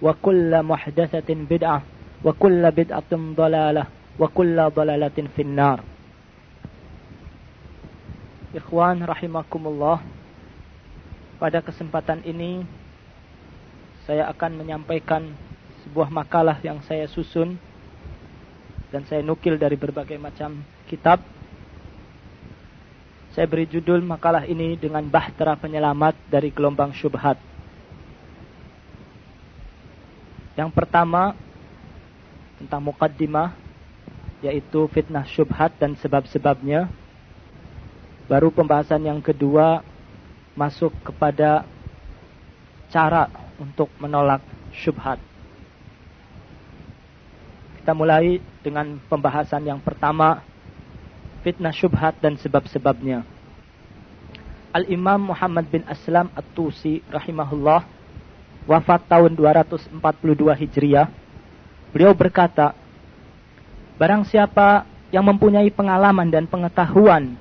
wa kulla muhdatsatin bid'ah wa kulla bid'atin dalalah wa kulla dalalatin finnar. Ikhwan rahimakumullah pada kesempatan ini saya akan menyampaikan sebuah makalah yang saya susun dan saya nukil dari berbagai macam kitab. Saya beri judul makalah ini dengan Bahtera Penyelamat dari Gelombang Syubhat. Yang pertama tentang mukaddimah yaitu fitnah syubhat dan sebab-sebabnya. Baru pembahasan yang kedua masuk kepada cara untuk menolak syubhat. Kita mulai dengan pembahasan yang pertama fitnah syubhat dan sebab-sebabnya. Al-Imam Muhammad bin Aslam At-Tusi rahimahullah wafat tahun 242 Hijriah, beliau berkata, Barang siapa yang mempunyai pengalaman dan pengetahuan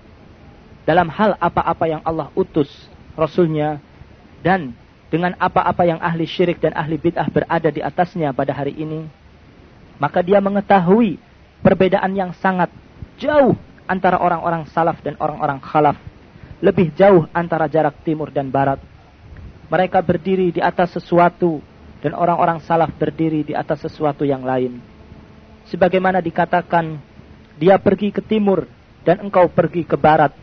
dalam hal apa-apa yang Allah utus Rasulnya dan dengan apa-apa yang ahli syirik dan ahli bid'ah berada di atasnya pada hari ini, maka dia mengetahui perbedaan yang sangat jauh antara orang-orang salaf dan orang-orang khalaf. Lebih jauh antara jarak timur dan barat mereka berdiri di atas sesuatu dan orang-orang salaf berdiri di atas sesuatu yang lain. Sebagaimana dikatakan, dia pergi ke timur dan engkau pergi ke barat.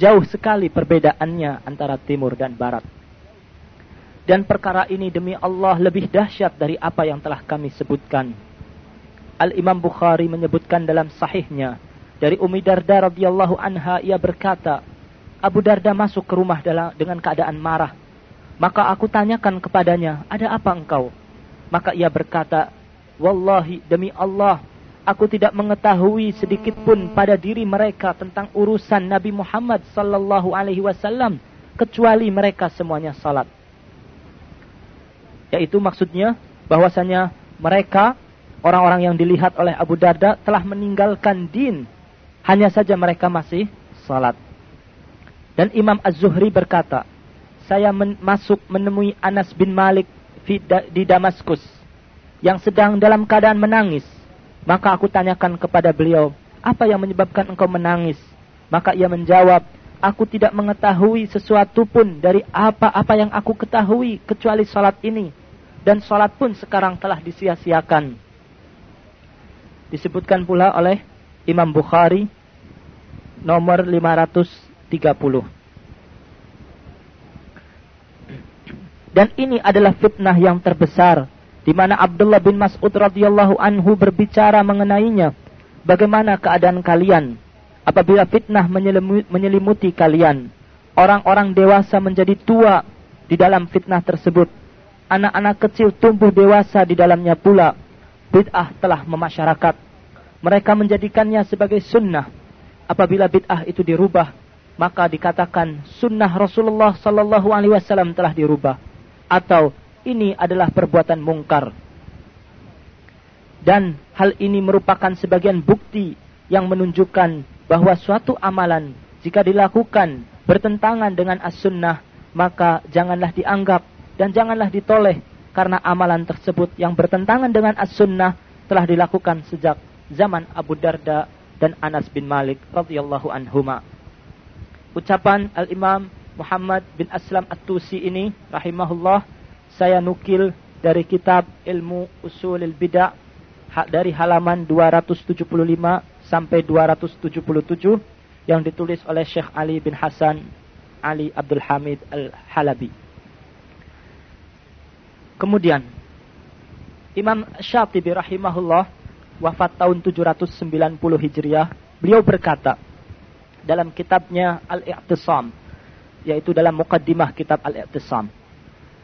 Jauh sekali perbedaannya antara timur dan barat. Dan perkara ini demi Allah lebih dahsyat dari apa yang telah kami sebutkan. Al-Imam Bukhari menyebutkan dalam sahihnya dari Umi Darda radhiyallahu anha ia berkata, Abu Darda masuk ke rumah dengan keadaan marah maka aku tanyakan kepadanya, ada apa engkau? Maka ia berkata, Wallahi demi Allah, aku tidak mengetahui sedikit pun pada diri mereka tentang urusan Nabi Muhammad sallallahu alaihi wasallam kecuali mereka semuanya salat. Yaitu maksudnya bahwasanya mereka orang-orang yang dilihat oleh Abu Darda telah meninggalkan din. Hanya saja mereka masih salat. Dan Imam Az-Zuhri berkata, saya men masuk menemui Anas bin Malik di Damaskus yang sedang dalam keadaan menangis. Maka aku tanyakan kepada beliau, apa yang menyebabkan engkau menangis? Maka ia menjawab, aku tidak mengetahui sesuatu pun dari apa-apa yang aku ketahui kecuali salat ini. Dan salat pun sekarang telah disia-siakan. Disebutkan pula oleh Imam Bukhari nomor 530. Dan ini adalah fitnah yang terbesar di mana Abdullah bin Mas'ud radhiyallahu anhu berbicara mengenainya. Bagaimana keadaan kalian apabila fitnah menyelimuti kalian? Orang-orang dewasa menjadi tua di dalam fitnah tersebut. Anak-anak kecil tumbuh dewasa di dalamnya pula. Bid'ah telah memasyarakat. Mereka menjadikannya sebagai sunnah. Apabila bid'ah itu dirubah, maka dikatakan sunnah Rasulullah sallallahu alaihi wasallam telah dirubah atau ini adalah perbuatan mungkar. Dan hal ini merupakan sebagian bukti yang menunjukkan bahwa suatu amalan jika dilakukan bertentangan dengan as-sunnah, maka janganlah dianggap dan janganlah ditoleh karena amalan tersebut yang bertentangan dengan as-sunnah telah dilakukan sejak zaman Abu Darda dan Anas bin Malik radhiyallahu anhuma. Ucapan Al-Imam Muhammad bin Aslam At-Tusi ini rahimahullah saya nukil dari kitab Ilmu Usulil Bidah dari halaman 275 sampai 277 yang ditulis oleh Syekh Ali bin Hasan Ali Abdul Hamid Al-Halabi. Kemudian Imam Syatibi rahimahullah wafat tahun 790 Hijriah, beliau berkata dalam kitabnya Al-I'tisam yaitu dalam mukaddimah kitab Al-I'tisam.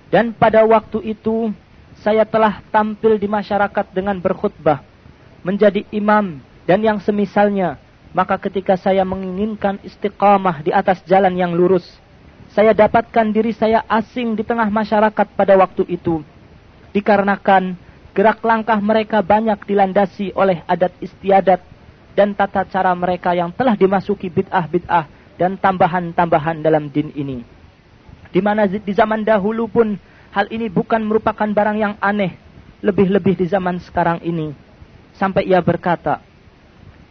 Dan pada waktu itu saya telah tampil di masyarakat dengan berkhutbah, menjadi imam dan yang semisalnya. Maka ketika saya menginginkan istiqamah di atas jalan yang lurus, saya dapatkan diri saya asing di tengah masyarakat pada waktu itu. Dikarenakan gerak langkah mereka banyak dilandasi oleh adat istiadat dan tata cara mereka yang telah dimasuki bid'ah-bid'ah dan tambahan-tambahan dalam din ini. Di mana di zaman dahulu pun hal ini bukan merupakan barang yang aneh, lebih-lebih di zaman sekarang ini. Sampai ia berkata,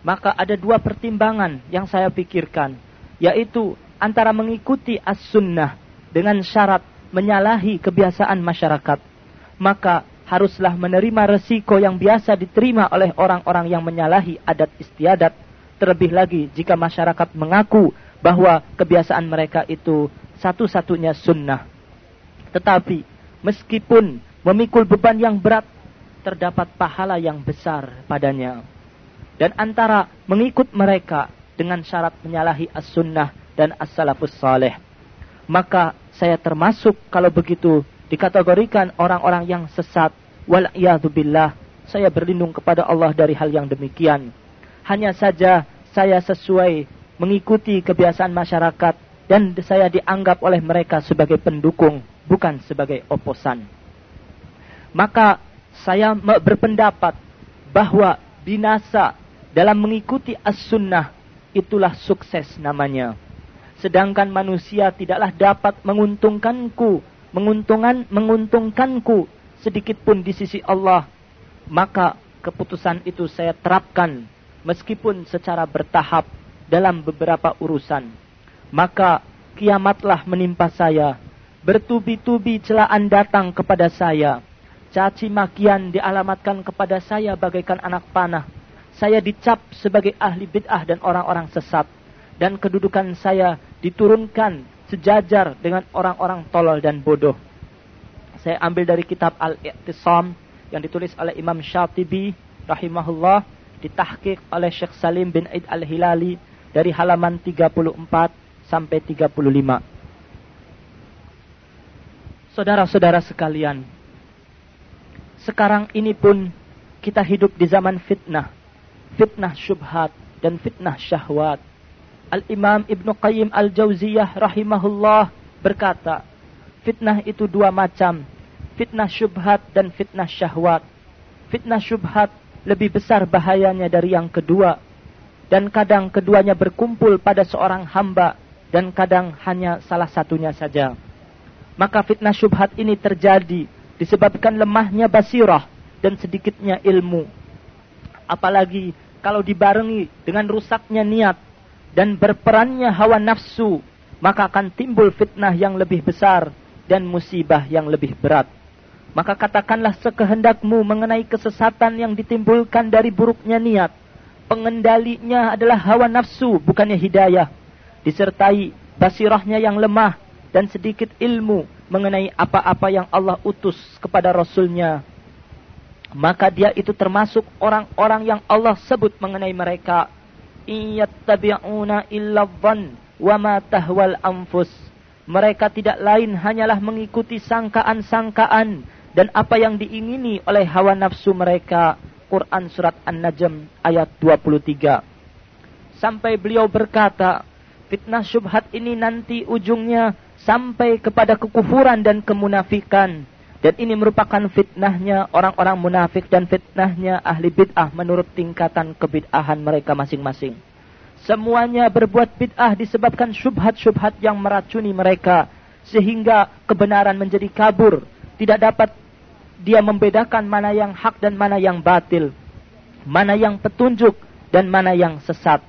maka ada dua pertimbangan yang saya pikirkan, yaitu antara mengikuti as-sunnah dengan syarat menyalahi kebiasaan masyarakat, maka haruslah menerima resiko yang biasa diterima oleh orang-orang yang menyalahi adat istiadat, terlebih lagi jika masyarakat mengaku bahwa kebiasaan mereka itu satu-satunya sunnah. Tetapi meskipun memikul beban yang berat, terdapat pahala yang besar padanya dan antara mengikut mereka dengan syarat menyalahi as-sunnah dan as-salafus saleh. Maka saya termasuk kalau begitu dikategorikan orang-orang yang sesat. Wal. Saya berlindung kepada Allah dari hal yang demikian. Hanya saja saya sesuai mengikuti kebiasaan masyarakat dan saya dianggap oleh mereka sebagai pendukung, bukan sebagai oposan. Maka saya berpendapat bahwa binasa dalam mengikuti as-sunnah itulah sukses namanya. Sedangkan manusia tidaklah dapat menguntungkanku, menguntungan, menguntungkanku sedikit pun di sisi Allah. Maka keputusan itu saya terapkan meskipun secara bertahap dalam beberapa urusan. Maka kiamatlah menimpa saya. Bertubi-tubi celaan datang kepada saya. Caci makian dialamatkan kepada saya bagaikan anak panah saya dicap sebagai ahli bid'ah dan orang-orang sesat. Dan kedudukan saya diturunkan sejajar dengan orang-orang tolol dan bodoh. Saya ambil dari kitab Al-Iqtisam yang ditulis oleh Imam Syatibi rahimahullah ditahqiq oleh Syekh Salim bin Aid Al-Hilali dari halaman 34 sampai 35. Saudara-saudara sekalian, sekarang ini pun kita hidup di zaman fitnah fitnah syubhat dan fitnah syahwat. Al-Imam Ibn Qayyim Al-Jauziyah rahimahullah berkata, fitnah itu dua macam, fitnah syubhat dan fitnah syahwat. Fitnah syubhat lebih besar bahayanya dari yang kedua. Dan kadang keduanya berkumpul pada seorang hamba dan kadang hanya salah satunya saja. Maka fitnah syubhat ini terjadi disebabkan lemahnya basirah dan sedikitnya ilmu apalagi kalau dibarengi dengan rusaknya niat dan berperannya hawa nafsu, maka akan timbul fitnah yang lebih besar dan musibah yang lebih berat. Maka katakanlah sekehendakmu mengenai kesesatan yang ditimbulkan dari buruknya niat. Pengendalinya adalah hawa nafsu, bukannya hidayah. Disertai basirahnya yang lemah dan sedikit ilmu mengenai apa-apa yang Allah utus kepada Rasulnya. Maka dia itu termasuk orang-orang yang Allah sebut mengenai mereka. Iyattabi'una illa dhann wa ma tahwal anfus. Mereka tidak lain hanyalah mengikuti sangkaan-sangkaan dan apa yang diingini oleh hawa nafsu mereka Quran surat An-Najm ayat 23 sampai beliau berkata fitnah syubhat ini nanti ujungnya sampai kepada kekufuran dan kemunafikan dan ini merupakan fitnahnya orang-orang munafik dan fitnahnya ahli bid'ah menurut tingkatan kebid'ahan mereka masing-masing. Semuanya berbuat bid'ah disebabkan syubhat-syubhat yang meracuni mereka. Sehingga kebenaran menjadi kabur. Tidak dapat dia membedakan mana yang hak dan mana yang batil. Mana yang petunjuk dan mana yang sesat.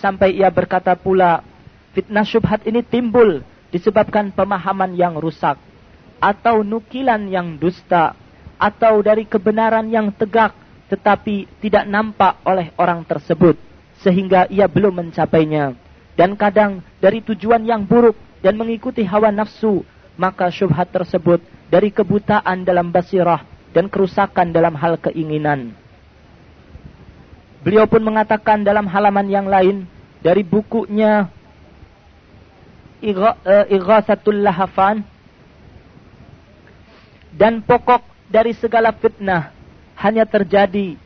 Sampai ia berkata pula, fitnah syubhat ini timbul disebabkan pemahaman yang rusak. Atau nukilan yang dusta. Atau dari kebenaran yang tegak tetapi tidak nampak oleh orang tersebut sehingga ia belum mencapainya dan kadang dari tujuan yang buruk dan mengikuti hawa nafsu maka syubhat tersebut dari kebutaan dalam basirah dan kerusakan dalam hal keinginan beliau pun mengatakan dalam halaman yang lain dari bukunya eh, Ighasatul Lahafan dan pokok dari segala fitnah hanya terjadi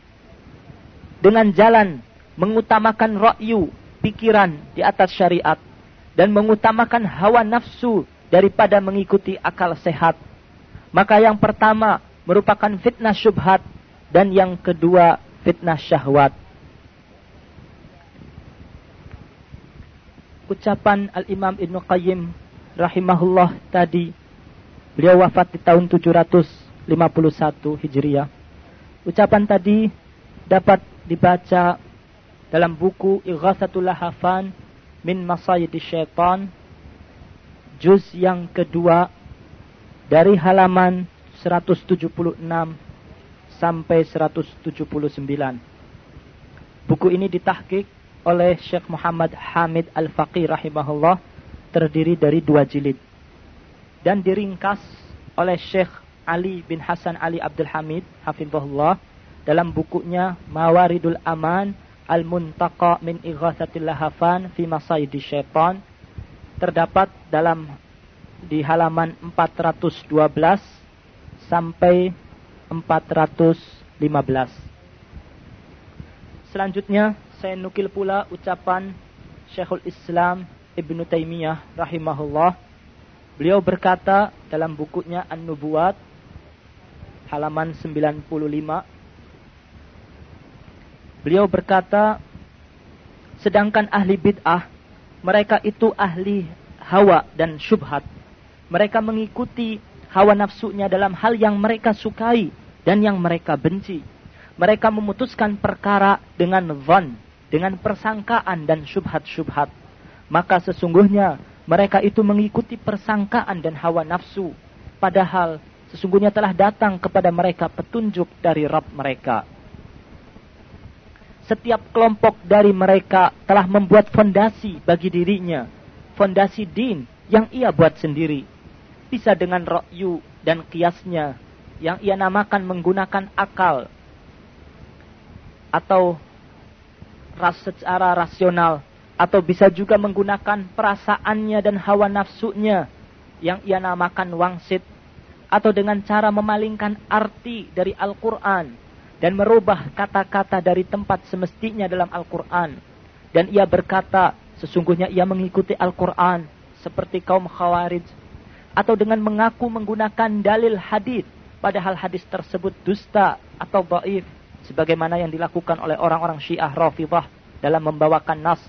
dengan jalan mengutamakan ra'yu, pikiran di atas syariat dan mengutamakan hawa nafsu daripada mengikuti akal sehat. Maka yang pertama merupakan fitnah syubhat dan yang kedua fitnah syahwat. Ucapan Al-Imam Ibn Qayyim rahimahullah tadi beliau wafat di tahun 751 Hijriah Ucapan tadi dapat dibaca dalam buku Ighathatul Lahafan min Masayidi Syaitan juz yang kedua dari halaman 176 sampai 179. Buku ini ditahkik oleh Syekh Muhammad Hamid Al-Faqih rahimahullah terdiri dari dua jilid dan diringkas oleh Syekh Ali bin Hasan Ali Abdul Hamid hafizahullah dalam bukunya Mawaridul Aman Al-Muntaqa min Ighathatil Lahafan fi Masayidi Syaitan terdapat dalam di halaman 412 sampai 415. Selanjutnya saya nukil pula ucapan Syekhul Islam Ibnu Taimiyah rahimahullah. Beliau berkata dalam bukunya An-Nubuwat halaman 95 beliau berkata sedangkan ahli bid'ah mereka itu ahli hawa dan syubhat mereka mengikuti hawa nafsunya dalam hal yang mereka sukai dan yang mereka benci mereka memutuskan perkara dengan van dengan persangkaan dan syubhat-syubhat maka sesungguhnya mereka itu mengikuti persangkaan dan hawa nafsu padahal Sesungguhnya telah datang kepada mereka petunjuk dari Rabb mereka. Setiap kelompok dari mereka telah membuat fondasi bagi dirinya. Fondasi din yang ia buat sendiri. Bisa dengan rokyu dan kiasnya. Yang ia namakan menggunakan akal. Atau ras secara rasional. Atau bisa juga menggunakan perasaannya dan hawa nafsunya. Yang ia namakan wangsit atau dengan cara memalingkan arti dari Al-Quran dan merubah kata-kata dari tempat semestinya dalam Al-Quran. Dan ia berkata, sesungguhnya ia mengikuti Al-Quran seperti kaum khawarij. Atau dengan mengaku menggunakan dalil hadis, padahal hadis tersebut dusta atau baif. Sebagaimana yang dilakukan oleh orang-orang syiah rafidah dalam membawakan nas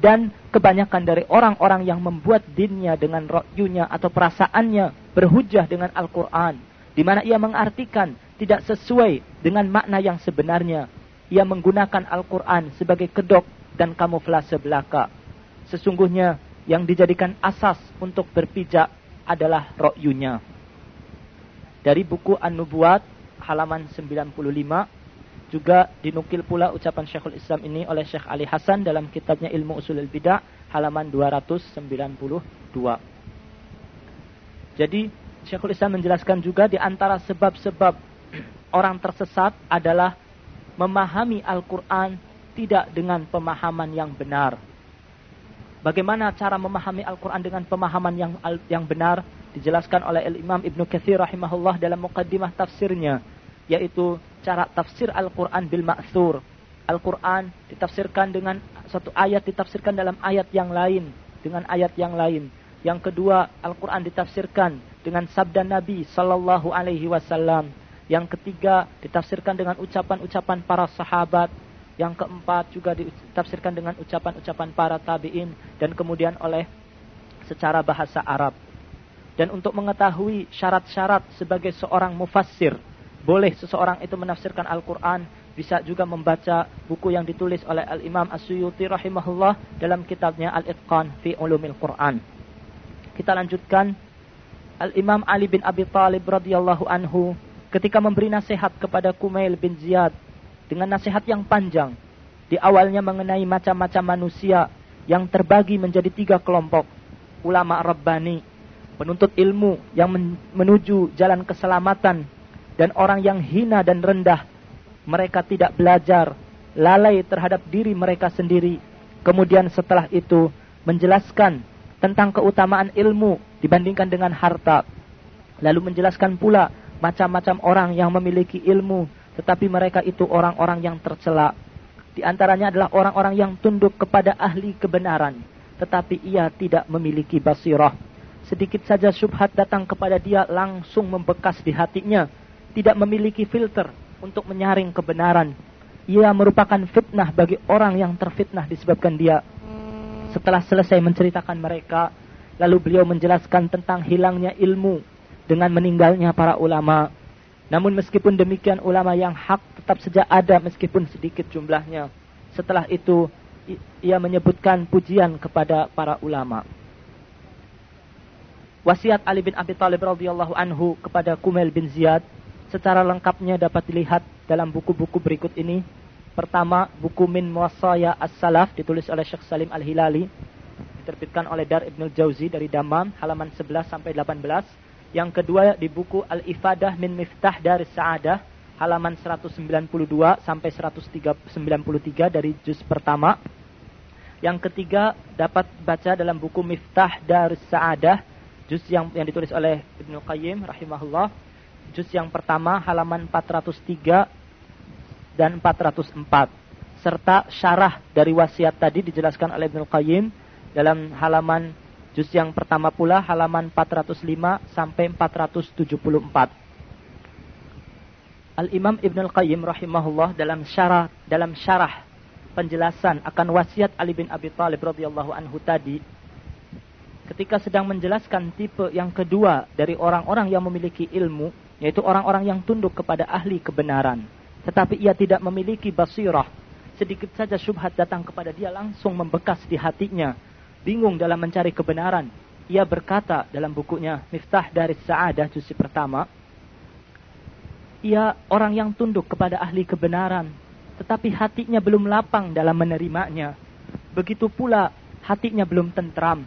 dan kebanyakan dari orang-orang yang membuat dinnya dengan rokyunya atau perasaannya berhujah dengan Al-Quran. Di mana ia mengartikan tidak sesuai dengan makna yang sebenarnya. Ia menggunakan Al-Quran sebagai kedok dan kamuflase belaka. Sesungguhnya yang dijadikan asas untuk berpijak adalah rokyunya. Dari buku An-Nubuat halaman 95 juga dinukil pula ucapan Syekhul Islam ini oleh Syekh Ali Hasan dalam kitabnya Ilmu Usulul Bidah halaman 292. Jadi Syekhul Islam menjelaskan juga di antara sebab-sebab orang tersesat adalah memahami Al-Quran tidak dengan pemahaman yang benar. Bagaimana cara memahami Al-Quran dengan pemahaman yang yang benar dijelaskan oleh Imam Ibnu Katsir rahimahullah dalam mukaddimah tafsirnya yaitu cara tafsir Al-Quran bil ma'thur. Al-Quran ditafsirkan dengan satu ayat ditafsirkan dalam ayat yang lain. Dengan ayat yang lain. Yang kedua, Al-Quran ditafsirkan dengan sabda Nabi Sallallahu Alaihi Wasallam. Yang ketiga, ditafsirkan dengan ucapan-ucapan para sahabat. Yang keempat juga ditafsirkan dengan ucapan-ucapan para tabi'in dan kemudian oleh secara bahasa Arab. Dan untuk mengetahui syarat-syarat sebagai seorang mufassir, boleh seseorang itu menafsirkan Al-Quran, bisa juga membaca buku yang ditulis oleh Al-Imam As-Suyuti rahimahullah dalam kitabnya Al-Itqan fi Ulumil Quran. Kita lanjutkan Al-Imam Ali bin Abi Talib radhiyallahu anhu ketika memberi nasihat kepada Kumail bin Ziyad dengan nasihat yang panjang. Di awalnya mengenai macam-macam manusia yang terbagi menjadi tiga kelompok. Ulama Rabbani, penuntut ilmu yang menuju jalan keselamatan, dan orang yang hina dan rendah. Mereka tidak belajar, lalai terhadap diri mereka sendiri. Kemudian setelah itu menjelaskan tentang keutamaan ilmu dibandingkan dengan harta. Lalu menjelaskan pula macam-macam orang yang memiliki ilmu tetapi mereka itu orang-orang yang tercela. Di antaranya adalah orang-orang yang tunduk kepada ahli kebenaran, tetapi ia tidak memiliki basirah. Sedikit saja syubhat datang kepada dia langsung membekas di hatinya, tidak memiliki filter untuk menyaring kebenaran. Ia merupakan fitnah bagi orang yang terfitnah disebabkan dia. Setelah selesai menceritakan mereka, lalu beliau menjelaskan tentang hilangnya ilmu dengan meninggalnya para ulama namun meskipun demikian ulama yang hak tetap saja ada meskipun sedikit jumlahnya. Setelah itu ia menyebutkan pujian kepada para ulama. Wasiat Ali bin Abi Thalib radhiyallahu anhu kepada Kumail bin Ziyad secara lengkapnya dapat dilihat dalam buku-buku berikut ini. Pertama, buku Min Muwassaya As-Salaf ditulis oleh Syekh Salim Al-Hilali, diterbitkan oleh Dar Ibnul Jauzi dari Damam halaman 11 sampai 18 yang kedua di buku Al-Ifadah min Miftah dari Sa'adah halaman 192 sampai 193 dari juz pertama. Yang ketiga dapat baca dalam buku Miftah dari Sa'adah juz yang yang ditulis oleh Ibnu Qayyim rahimahullah. Juz yang pertama halaman 403 dan 404 serta syarah dari wasiat tadi dijelaskan oleh Ibnu Qayyim dalam halaman Juz yang pertama pula halaman 405 sampai 474. Al-Imam Ibn Al-Qayyim rahimahullah dalam syarah dalam syarah penjelasan akan wasiat Ali bin Abi Thalib radhiyallahu anhu tadi ketika sedang menjelaskan tipe yang kedua dari orang-orang yang memiliki ilmu yaitu orang-orang yang tunduk kepada ahli kebenaran. Tetapi ia tidak memiliki basirah. Sedikit saja syubhat datang kepada dia langsung membekas di hatinya bingung dalam mencari kebenaran. Ia berkata dalam bukunya Miftah dari Sa'adah juz pertama, ia orang yang tunduk kepada ahli kebenaran, tetapi hatinya belum lapang dalam menerimanya. Begitu pula hatinya belum tentram.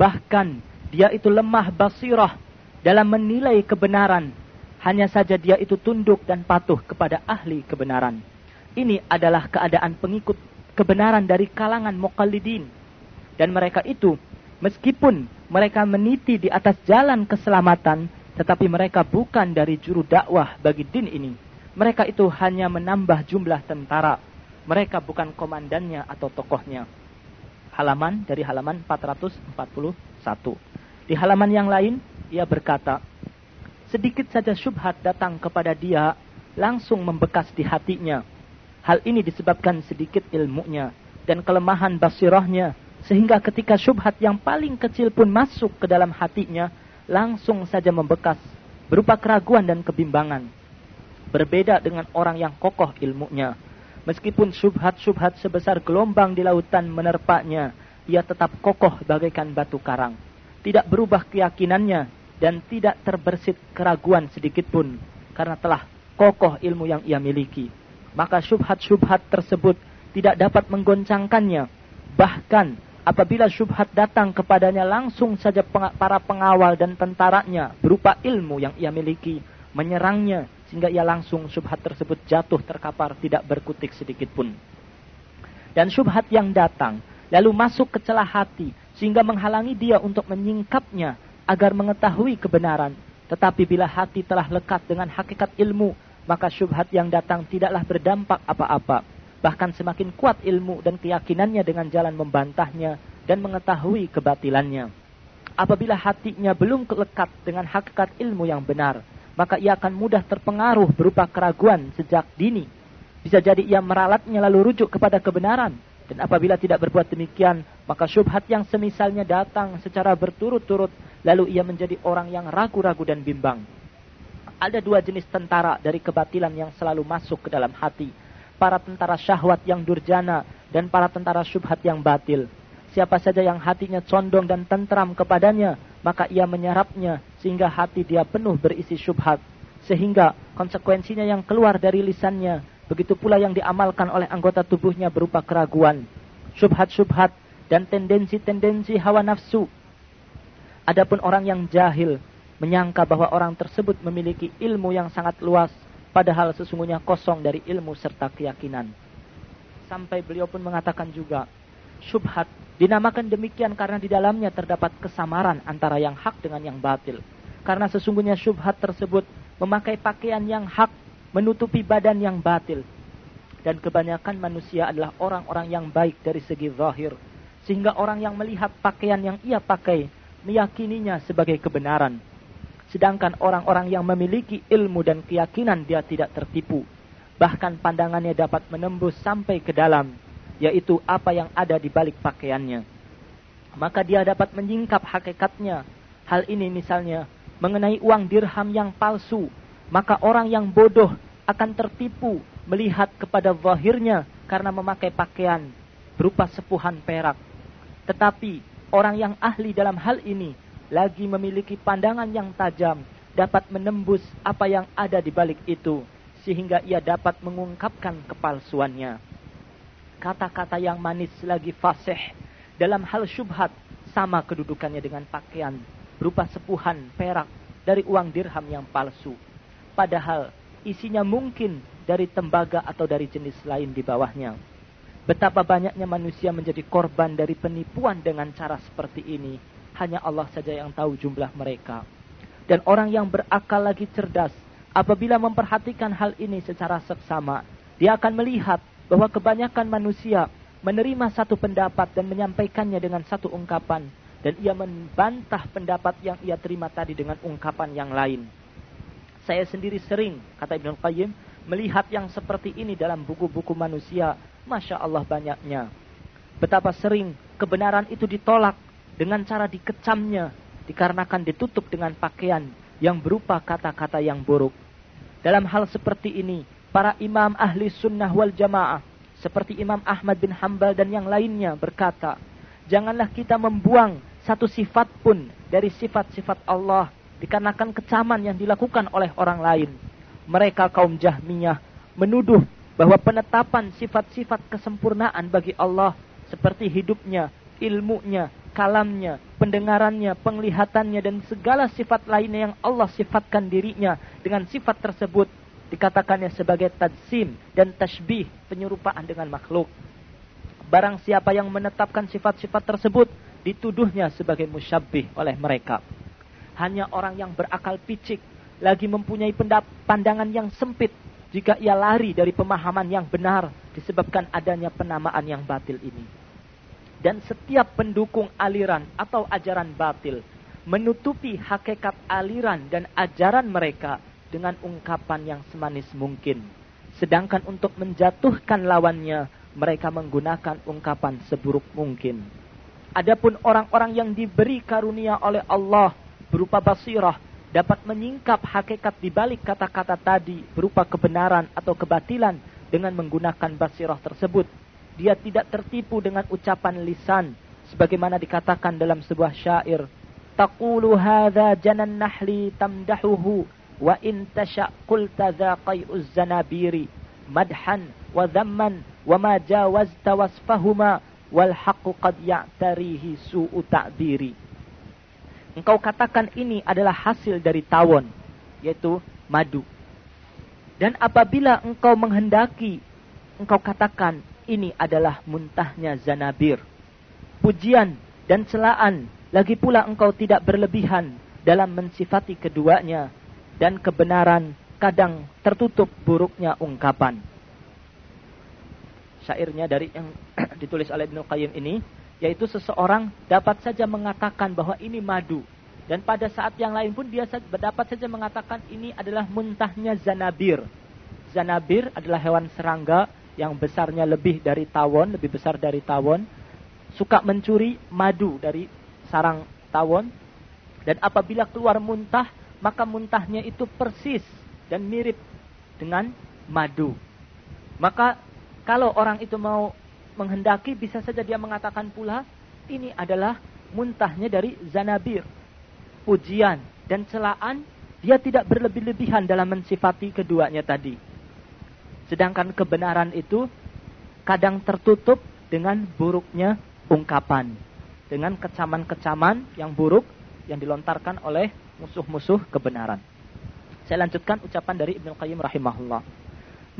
Bahkan dia itu lemah basirah dalam menilai kebenaran. Hanya saja dia itu tunduk dan patuh kepada ahli kebenaran. Ini adalah keadaan pengikut kebenaran dari kalangan muqallidin dan mereka itu, meskipun mereka meniti di atas jalan keselamatan, tetapi mereka bukan dari juru dakwah bagi din ini. Mereka itu hanya menambah jumlah tentara. Mereka bukan komandannya atau tokohnya. Halaman dari halaman 441. Di halaman yang lain, ia berkata, sedikit saja syubhat datang kepada dia, langsung membekas di hatinya. Hal ini disebabkan sedikit ilmunya dan kelemahan basirahnya sehingga ketika syubhat yang paling kecil pun masuk ke dalam hatinya, langsung saja membekas, berupa keraguan dan kebimbangan. Berbeda dengan orang yang kokoh ilmunya. Meskipun syubhat-syubhat sebesar gelombang di lautan menerpanya, ia tetap kokoh bagaikan batu karang. Tidak berubah keyakinannya dan tidak terbersit keraguan sedikit pun karena telah kokoh ilmu yang ia miliki. Maka syubhat-syubhat tersebut tidak dapat menggoncangkannya. Bahkan apabila syubhat datang kepadanya langsung saja para pengawal dan tentaranya berupa ilmu yang ia miliki menyerangnya sehingga ia langsung syubhat tersebut jatuh terkapar tidak berkutik sedikit pun. Dan syubhat yang datang lalu masuk ke celah hati sehingga menghalangi dia untuk menyingkapnya agar mengetahui kebenaran. Tetapi bila hati telah lekat dengan hakikat ilmu, maka syubhat yang datang tidaklah berdampak apa-apa bahkan semakin kuat ilmu dan keyakinannya dengan jalan membantahnya dan mengetahui kebatilannya. Apabila hatinya belum lekat dengan hakikat ilmu yang benar, maka ia akan mudah terpengaruh berupa keraguan sejak dini. Bisa jadi ia meralatnya lalu rujuk kepada kebenaran. Dan apabila tidak berbuat demikian, maka syubhat yang semisalnya datang secara berturut-turut, lalu ia menjadi orang yang ragu-ragu dan bimbang. Ada dua jenis tentara dari kebatilan yang selalu masuk ke dalam hati. Para tentara syahwat yang durjana dan para tentara syubhat yang batil. Siapa saja yang hatinya condong dan tentram kepadanya, maka ia menyerapnya sehingga hati dia penuh berisi syubhat. Sehingga konsekuensinya yang keluar dari lisannya Begitu pula yang diamalkan oleh anggota tubuhnya berupa keraguan, syubhat-syubhat, dan tendensi-tendensi hawa nafsu. Adapun orang yang jahil menyangka bahwa orang tersebut memiliki ilmu yang sangat luas, padahal sesungguhnya kosong dari ilmu serta keyakinan. Sampai beliau pun mengatakan juga, syubhat dinamakan demikian karena di dalamnya terdapat kesamaran antara yang hak dengan yang batil. Karena sesungguhnya syubhat tersebut memakai pakaian yang hak menutupi badan yang batil. Dan kebanyakan manusia adalah orang-orang yang baik dari segi zahir. Sehingga orang yang melihat pakaian yang ia pakai meyakininya sebagai kebenaran. Sedangkan orang-orang yang memiliki ilmu dan keyakinan dia tidak tertipu. Bahkan pandangannya dapat menembus sampai ke dalam, yaitu apa yang ada di balik pakaiannya. Maka dia dapat menyingkap hakikatnya. Hal ini misalnya mengenai uang dirham yang palsu maka orang yang bodoh akan tertipu melihat kepada zahirnya karena memakai pakaian berupa sepuhan perak. Tetapi orang yang ahli dalam hal ini lagi memiliki pandangan yang tajam dapat menembus apa yang ada di balik itu sehingga ia dapat mengungkapkan kepalsuannya. Kata-kata yang manis lagi fasih dalam hal syubhat sama kedudukannya dengan pakaian berupa sepuhan perak dari uang dirham yang palsu padahal isinya mungkin dari tembaga atau dari jenis lain di bawahnya. Betapa banyaknya manusia menjadi korban dari penipuan dengan cara seperti ini. Hanya Allah saja yang tahu jumlah mereka. Dan orang yang berakal lagi cerdas, apabila memperhatikan hal ini secara seksama, dia akan melihat bahwa kebanyakan manusia menerima satu pendapat dan menyampaikannya dengan satu ungkapan. Dan ia membantah pendapat yang ia terima tadi dengan ungkapan yang lain. Saya sendiri sering, kata Ibn Qayyim, melihat yang seperti ini dalam buku-buku manusia. Masya Allah banyaknya. Betapa sering kebenaran itu ditolak dengan cara dikecamnya. Dikarenakan ditutup dengan pakaian yang berupa kata-kata yang buruk. Dalam hal seperti ini, para imam ahli sunnah wal jamaah, seperti Imam Ahmad bin Hambal dan yang lainnya berkata, Janganlah kita membuang satu sifat pun dari sifat-sifat Allah dikarenakan kecaman yang dilakukan oleh orang lain. Mereka kaum Jahmiyah menuduh bahwa penetapan sifat-sifat kesempurnaan bagi Allah seperti hidupnya, ilmunya, kalamnya, pendengarannya, penglihatannya dan segala sifat lainnya yang Allah sifatkan dirinya dengan sifat tersebut dikatakannya sebagai tadsim dan tashbih penyerupaan dengan makhluk. Barang siapa yang menetapkan sifat-sifat tersebut dituduhnya sebagai musyabbih oleh mereka hanya orang yang berakal picik lagi mempunyai pandangan yang sempit jika ia lari dari pemahaman yang benar disebabkan adanya penamaan yang batil ini. Dan setiap pendukung aliran atau ajaran batil menutupi hakikat aliran dan ajaran mereka dengan ungkapan yang semanis mungkin. Sedangkan untuk menjatuhkan lawannya, mereka menggunakan ungkapan seburuk mungkin. Adapun orang-orang yang diberi karunia oleh Allah berupa basirah dapat menyingkap hakikat di balik kata-kata tadi berupa kebenaran atau kebatilan dengan menggunakan basirah tersebut. Dia tidak tertipu dengan ucapan lisan sebagaimana dikatakan dalam sebuah syair. Taqulu hadza janan nahli tamdahuhu wa in tasha qulta dha qai'uz madhan wa dhamman wa ma jawazta wasfahuma wal haqqu qad ya'tarihi su'u ta'biri engkau katakan ini adalah hasil dari tawon, yaitu madu. Dan apabila engkau menghendaki, engkau katakan ini adalah muntahnya zanabir. Pujian dan celaan, lagi pula engkau tidak berlebihan dalam mensifati keduanya. Dan kebenaran kadang tertutup buruknya ungkapan. Syairnya dari yang ditulis oleh Ibnu Qayyim ini, yaitu seseorang dapat saja mengatakan bahwa ini madu. Dan pada saat yang lain pun dia dapat saja mengatakan ini adalah muntahnya zanabir. Zanabir adalah hewan serangga yang besarnya lebih dari tawon, lebih besar dari tawon. Suka mencuri madu dari sarang tawon. Dan apabila keluar muntah, maka muntahnya itu persis dan mirip dengan madu. Maka kalau orang itu mau menghendaki, bisa saja dia mengatakan pula, ini adalah muntahnya dari Zanabir. Pujian dan celaan, dia tidak berlebih-lebihan dalam mensifati keduanya tadi. Sedangkan kebenaran itu kadang tertutup dengan buruknya ungkapan. Dengan kecaman-kecaman yang buruk yang dilontarkan oleh musuh-musuh kebenaran. Saya lanjutkan ucapan dari Ibnu Qayyim rahimahullah.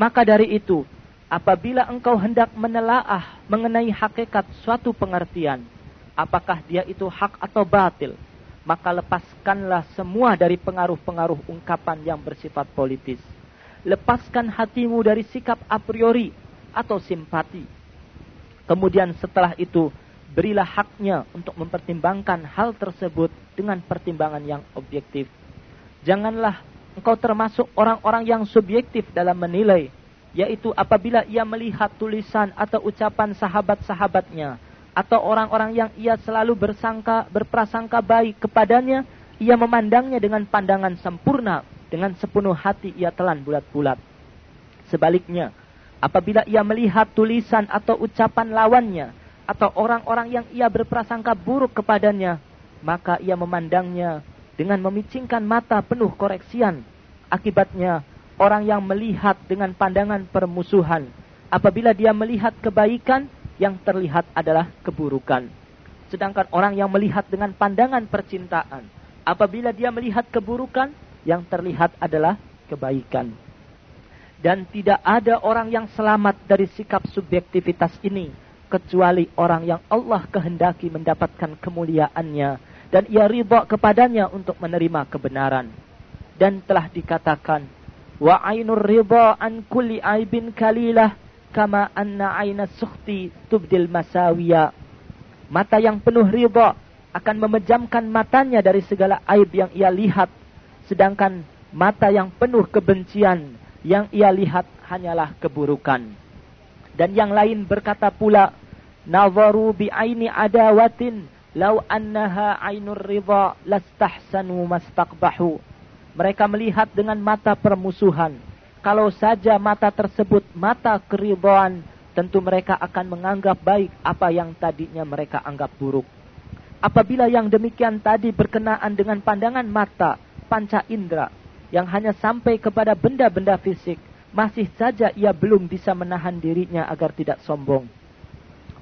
Maka dari itu, apabila engkau hendak menelaah mengenai hakikat suatu pengertian, apakah dia itu hak atau batil, maka lepaskanlah semua dari pengaruh-pengaruh ungkapan yang bersifat politis lepaskan hatimu dari sikap a priori atau simpati. Kemudian setelah itu, berilah haknya untuk mempertimbangkan hal tersebut dengan pertimbangan yang objektif. Janganlah engkau termasuk orang-orang yang subjektif dalam menilai, yaitu apabila ia melihat tulisan atau ucapan sahabat-sahabatnya, atau orang-orang yang ia selalu bersangka, berprasangka baik kepadanya, ia memandangnya dengan pandangan sempurna dengan sepenuh hati ia telan bulat-bulat. Sebaliknya, apabila ia melihat tulisan atau ucapan lawannya, atau orang-orang yang ia berprasangka buruk kepadanya, maka ia memandangnya dengan memicingkan mata penuh koreksian. Akibatnya, orang yang melihat dengan pandangan permusuhan, apabila dia melihat kebaikan, yang terlihat adalah keburukan. Sedangkan orang yang melihat dengan pandangan percintaan, apabila dia melihat keburukan, yang terlihat adalah kebaikan. Dan tidak ada orang yang selamat dari sikap subjektivitas ini kecuali orang yang Allah kehendaki mendapatkan kemuliaannya dan ia ridha kepadanya untuk menerima kebenaran. Dan telah dikatakan, wa ainur ridha an kulli aibin kalilah kama anna aina sukhti tubdil masawiya. Mata yang penuh ridha akan memejamkan matanya dari segala aib yang ia lihat Sedangkan mata yang penuh kebencian yang ia lihat hanyalah keburukan. Dan yang lain berkata pula, Nazaru bi aini adawatin lau annaha ainur ridha lastahsanu mastaqbahu. Mereka melihat dengan mata permusuhan. Kalau saja mata tersebut mata keridhaan, tentu mereka akan menganggap baik apa yang tadinya mereka anggap buruk. Apabila yang demikian tadi berkenaan dengan pandangan mata, panca indera yang hanya sampai kepada benda-benda fisik, masih saja ia belum bisa menahan dirinya agar tidak sombong.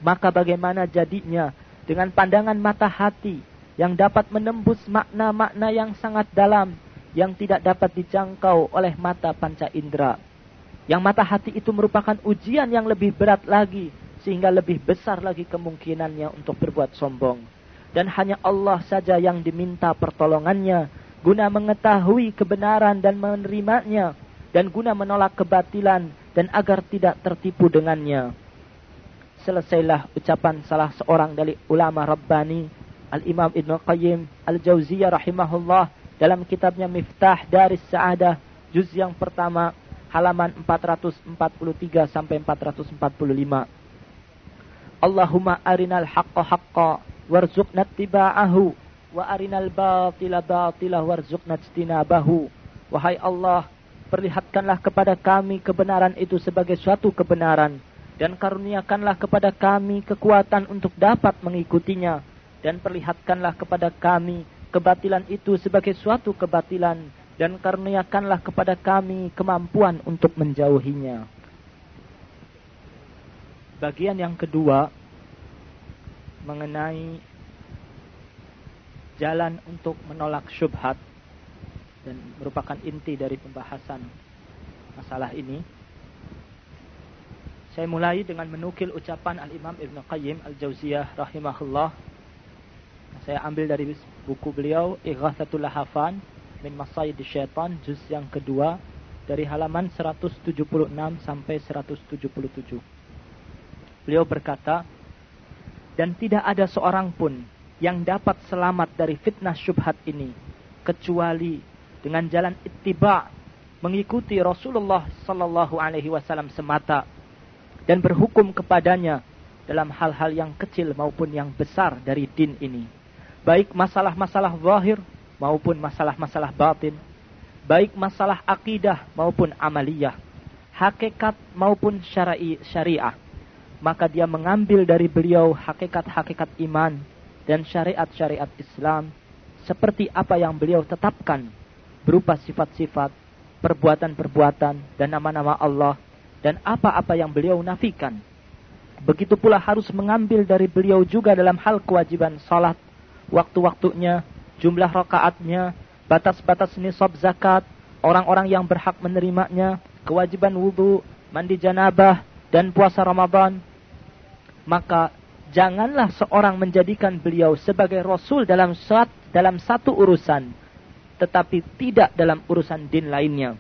Maka bagaimana jadinya dengan pandangan mata hati yang dapat menembus makna-makna yang sangat dalam yang tidak dapat dijangkau oleh mata panca indera. Yang mata hati itu merupakan ujian yang lebih berat lagi sehingga lebih besar lagi kemungkinannya untuk berbuat sombong. Dan hanya Allah saja yang diminta pertolongannya guna mengetahui kebenaran dan menerimanya dan guna menolak kebatilan dan agar tidak tertipu dengannya. Selesailah ucapan salah seorang dari ulama Rabbani Al-Imam Ibn Qayyim Al-Jauziyah rahimahullah dalam kitabnya Miftah dari Sa'adah juz yang pertama halaman 443 sampai 445. Allahumma arinal haqqa haqqa warzuqna tiba'ahu wa arinal batila batilah warzuqna bahu. Wahai Allah, perlihatkanlah kepada kami kebenaran itu sebagai suatu kebenaran dan karuniakanlah kepada kami kekuatan untuk dapat mengikutinya dan perlihatkanlah kepada kami kebatilan itu sebagai suatu kebatilan dan karuniakanlah kepada kami kemampuan untuk menjauhinya. Bagian yang kedua mengenai jalan untuk menolak syubhat dan merupakan inti dari pembahasan masalah ini. Saya mulai dengan menukil ucapan Al-Imam Ibn Qayyim Al-Jauziyah rahimahullah. Saya ambil dari buku beliau Ighathatul Lahafan min Masayid Syaitan juz yang kedua dari halaman 176 sampai 177. Beliau berkata, dan tidak ada seorang pun yang dapat selamat dari fitnah syubhat ini kecuali dengan jalan ittiba mengikuti Rasulullah sallallahu alaihi wasallam semata dan berhukum kepadanya dalam hal-hal yang kecil maupun yang besar dari din ini. Baik masalah-masalah zahir maupun masalah-masalah batin. Baik masalah akidah maupun amaliyah. Hakikat maupun syar'i syariah. Maka dia mengambil dari beliau hakikat-hakikat iman dan syariat-syariat Islam seperti apa yang beliau tetapkan berupa sifat-sifat, perbuatan-perbuatan dan nama-nama Allah dan apa-apa yang beliau nafikan Begitu pula harus mengambil dari beliau juga dalam hal kewajiban salat, waktu-waktunya, jumlah rakaatnya, batas-batas nisab zakat, orang-orang yang berhak menerimanya, kewajiban wudhu, mandi janabah, dan puasa Ramadan. Maka janganlah seorang menjadikan beliau sebagai rasul dalam saat dalam satu urusan, tetapi tidak dalam urusan din lainnya.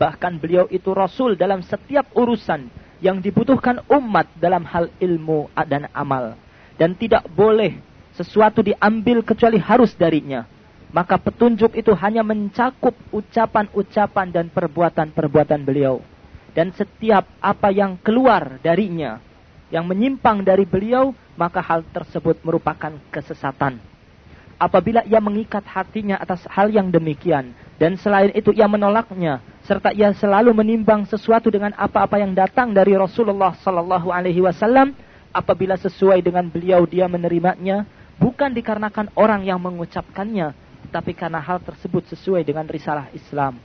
Bahkan beliau itu rasul dalam setiap urusan yang dibutuhkan umat dalam hal ilmu dan amal. Dan tidak boleh sesuatu diambil kecuali harus darinya. Maka petunjuk itu hanya mencakup ucapan-ucapan dan perbuatan-perbuatan beliau. Dan setiap apa yang keluar darinya, yang menyimpang dari beliau, maka hal tersebut merupakan kesesatan. Apabila ia mengikat hatinya atas hal yang demikian, dan selain itu ia menolaknya, serta ia selalu menimbang sesuatu dengan apa-apa yang datang dari Rasulullah sallallahu alaihi wasallam apabila sesuai dengan beliau dia menerimanya bukan dikarenakan orang yang mengucapkannya tapi karena hal tersebut sesuai dengan risalah Islam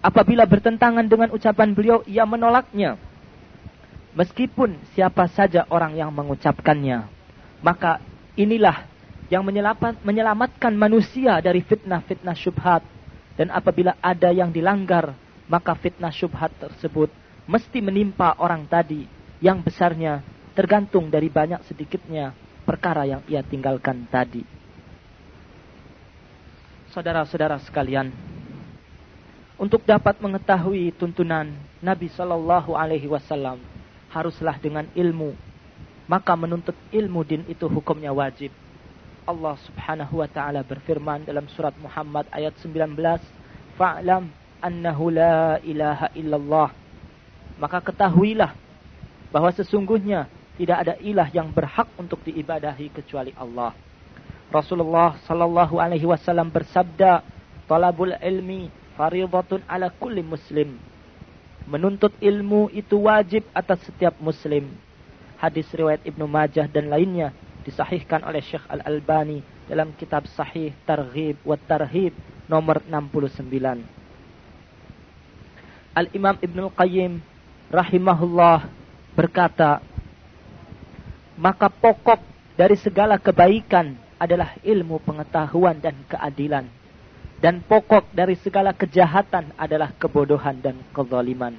apabila bertentangan dengan ucapan beliau ia menolaknya meskipun siapa saja orang yang mengucapkannya maka inilah yang menyelamatkan manusia dari fitnah-fitnah syubhat dan apabila ada yang dilanggar, maka fitnah syubhat tersebut mesti menimpa orang tadi yang besarnya tergantung dari banyak sedikitnya perkara yang ia tinggalkan tadi. Saudara-saudara sekalian, untuk dapat mengetahui tuntunan Nabi Shallallahu Alaihi Wasallam haruslah dengan ilmu. Maka menuntut ilmu din itu hukumnya wajib. Allah Subhanahu wa taala berfirman dalam surat Muhammad ayat 19, "Fa'lam annahu la ilaha illallah." Maka ketahuilah bahwa sesungguhnya tidak ada ilah yang berhak untuk diibadahi kecuali Allah. Rasulullah sallallahu alaihi wasallam bersabda, "Talabul ilmi fardhatun ala kulli muslim." Menuntut ilmu itu wajib atas setiap muslim. Hadis riwayat Ibnu Majah dan lainnya disahihkan oleh Syekh Al-Albani dalam kitab Sahih Targhib wa Tarhib nomor 69. Al-Imam Ibnu Qayyim rahimahullah berkata, maka pokok dari segala kebaikan adalah ilmu pengetahuan dan keadilan. Dan pokok dari segala kejahatan adalah kebodohan dan kezaliman.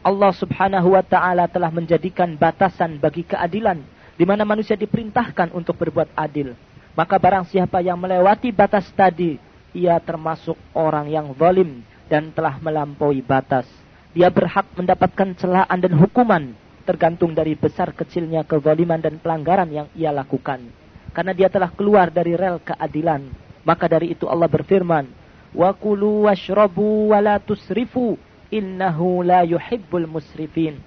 Allah subhanahu wa ta'ala telah menjadikan batasan bagi keadilan di mana manusia diperintahkan untuk berbuat adil. Maka barang siapa yang melewati batas tadi, ia termasuk orang yang zalim dan telah melampaui batas. Dia berhak mendapatkan celaan dan hukuman tergantung dari besar kecilnya kezaliman dan pelanggaran yang ia lakukan. Karena dia telah keluar dari rel keadilan. Maka dari itu Allah berfirman, "Wa kulu washrabu wa la tusrifu, innahu la yuhibbul musrifin."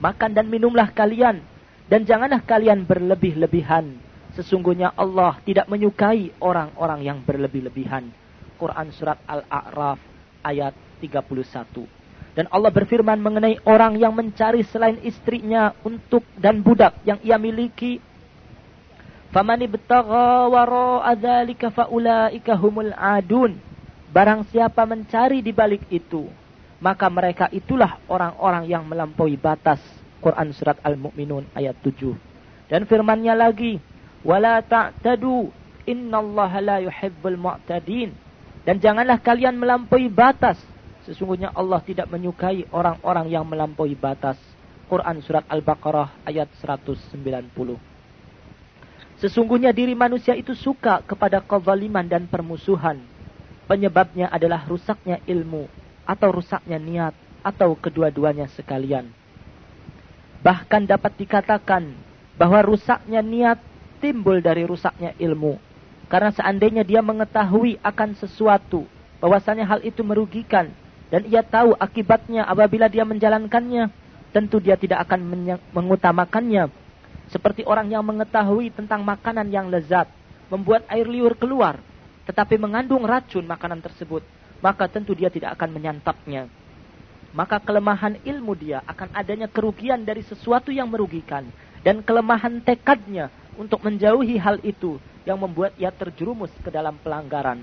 Makan dan minumlah kalian dan janganlah kalian berlebih-lebihan. Sesungguhnya Allah tidak menyukai orang-orang yang berlebih-lebihan. Quran Surat Al-A'raf ayat 31. Dan Allah berfirman mengenai orang yang mencari selain istrinya untuk dan budak yang ia miliki. Famani ibtagha wara'a dzalika faulaika humul adun. Barang siapa mencari di balik itu, maka mereka itulah orang-orang yang melampaui batas Quran surat Al-Mu'minun ayat 7. Dan firmannya lagi, "Wala ta'tadu innallaha la yuhibbul mu'tadin." Dan janganlah kalian melampaui batas. Sesungguhnya Allah tidak menyukai orang-orang yang melampaui batas. Quran surat Al-Baqarah ayat 190. Sesungguhnya diri manusia itu suka kepada kezaliman dan permusuhan. Penyebabnya adalah rusaknya ilmu atau rusaknya niat atau kedua-duanya sekalian. Bahkan dapat dikatakan bahwa rusaknya niat timbul dari rusaknya ilmu. Karena seandainya dia mengetahui akan sesuatu, bahwasanya hal itu merugikan, dan ia tahu akibatnya apabila dia menjalankannya, tentu dia tidak akan mengutamakannya. Seperti orang yang mengetahui tentang makanan yang lezat, membuat air liur keluar, tetapi mengandung racun makanan tersebut, maka tentu dia tidak akan menyantapnya. Maka kelemahan ilmu dia akan adanya kerugian dari sesuatu yang merugikan dan kelemahan tekadnya untuk menjauhi hal itu yang membuat ia terjerumus ke dalam pelanggaran.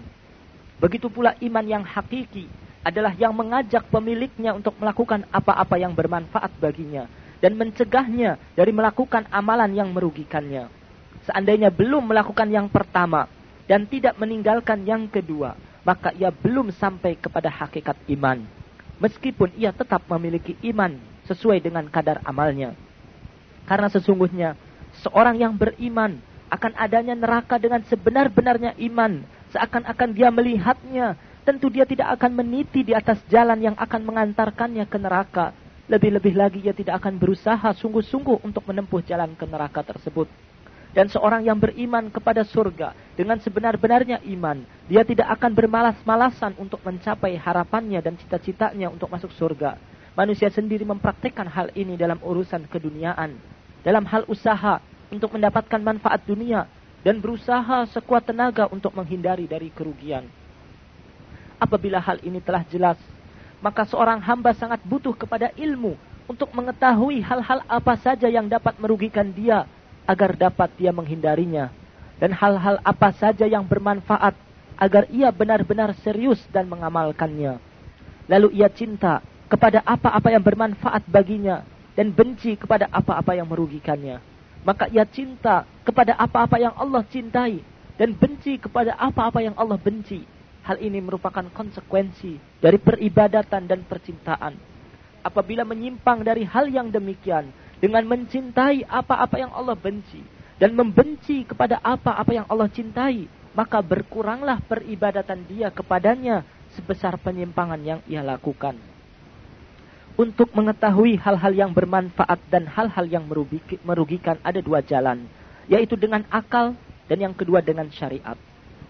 Begitu pula iman yang hakiki adalah yang mengajak pemiliknya untuk melakukan apa-apa yang bermanfaat baginya dan mencegahnya dari melakukan amalan yang merugikannya. Seandainya belum melakukan yang pertama dan tidak meninggalkan yang kedua, maka ia belum sampai kepada hakikat iman. Meskipun ia tetap memiliki iman sesuai dengan kadar amalnya. Karena sesungguhnya seorang yang beriman akan adanya neraka dengan sebenar-benarnya iman. Seakan-akan dia melihatnya tentu dia tidak akan meniti di atas jalan yang akan mengantarkannya ke neraka. Lebih-lebih lagi ia tidak akan berusaha sungguh-sungguh untuk menempuh jalan ke neraka tersebut. Dan seorang yang beriman kepada surga dengan sebenar-benarnya iman, dia tidak akan bermalas-malasan untuk mencapai harapannya dan cita-citanya untuk masuk surga. Manusia sendiri mempraktekkan hal ini dalam urusan keduniaan, dalam hal usaha untuk mendapatkan manfaat dunia dan berusaha sekuat tenaga untuk menghindari dari kerugian. Apabila hal ini telah jelas, maka seorang hamba sangat butuh kepada ilmu untuk mengetahui hal-hal apa saja yang dapat merugikan dia agar dapat dia menghindarinya dan hal-hal apa saja yang bermanfaat agar ia benar-benar serius dan mengamalkannya. Lalu ia cinta kepada apa-apa yang bermanfaat baginya dan benci kepada apa-apa yang merugikannya. Maka ia cinta kepada apa-apa yang Allah cintai dan benci kepada apa-apa yang Allah benci Hal ini merupakan konsekuensi dari peribadatan dan percintaan. Apabila menyimpang dari hal yang demikian dengan mencintai apa-apa yang Allah benci dan membenci kepada apa-apa yang Allah cintai, maka berkuranglah peribadatan dia kepadanya sebesar penyimpangan yang ia lakukan. Untuk mengetahui hal-hal yang bermanfaat dan hal-hal yang merugikan ada dua jalan, yaitu dengan akal dan yang kedua dengan syariat.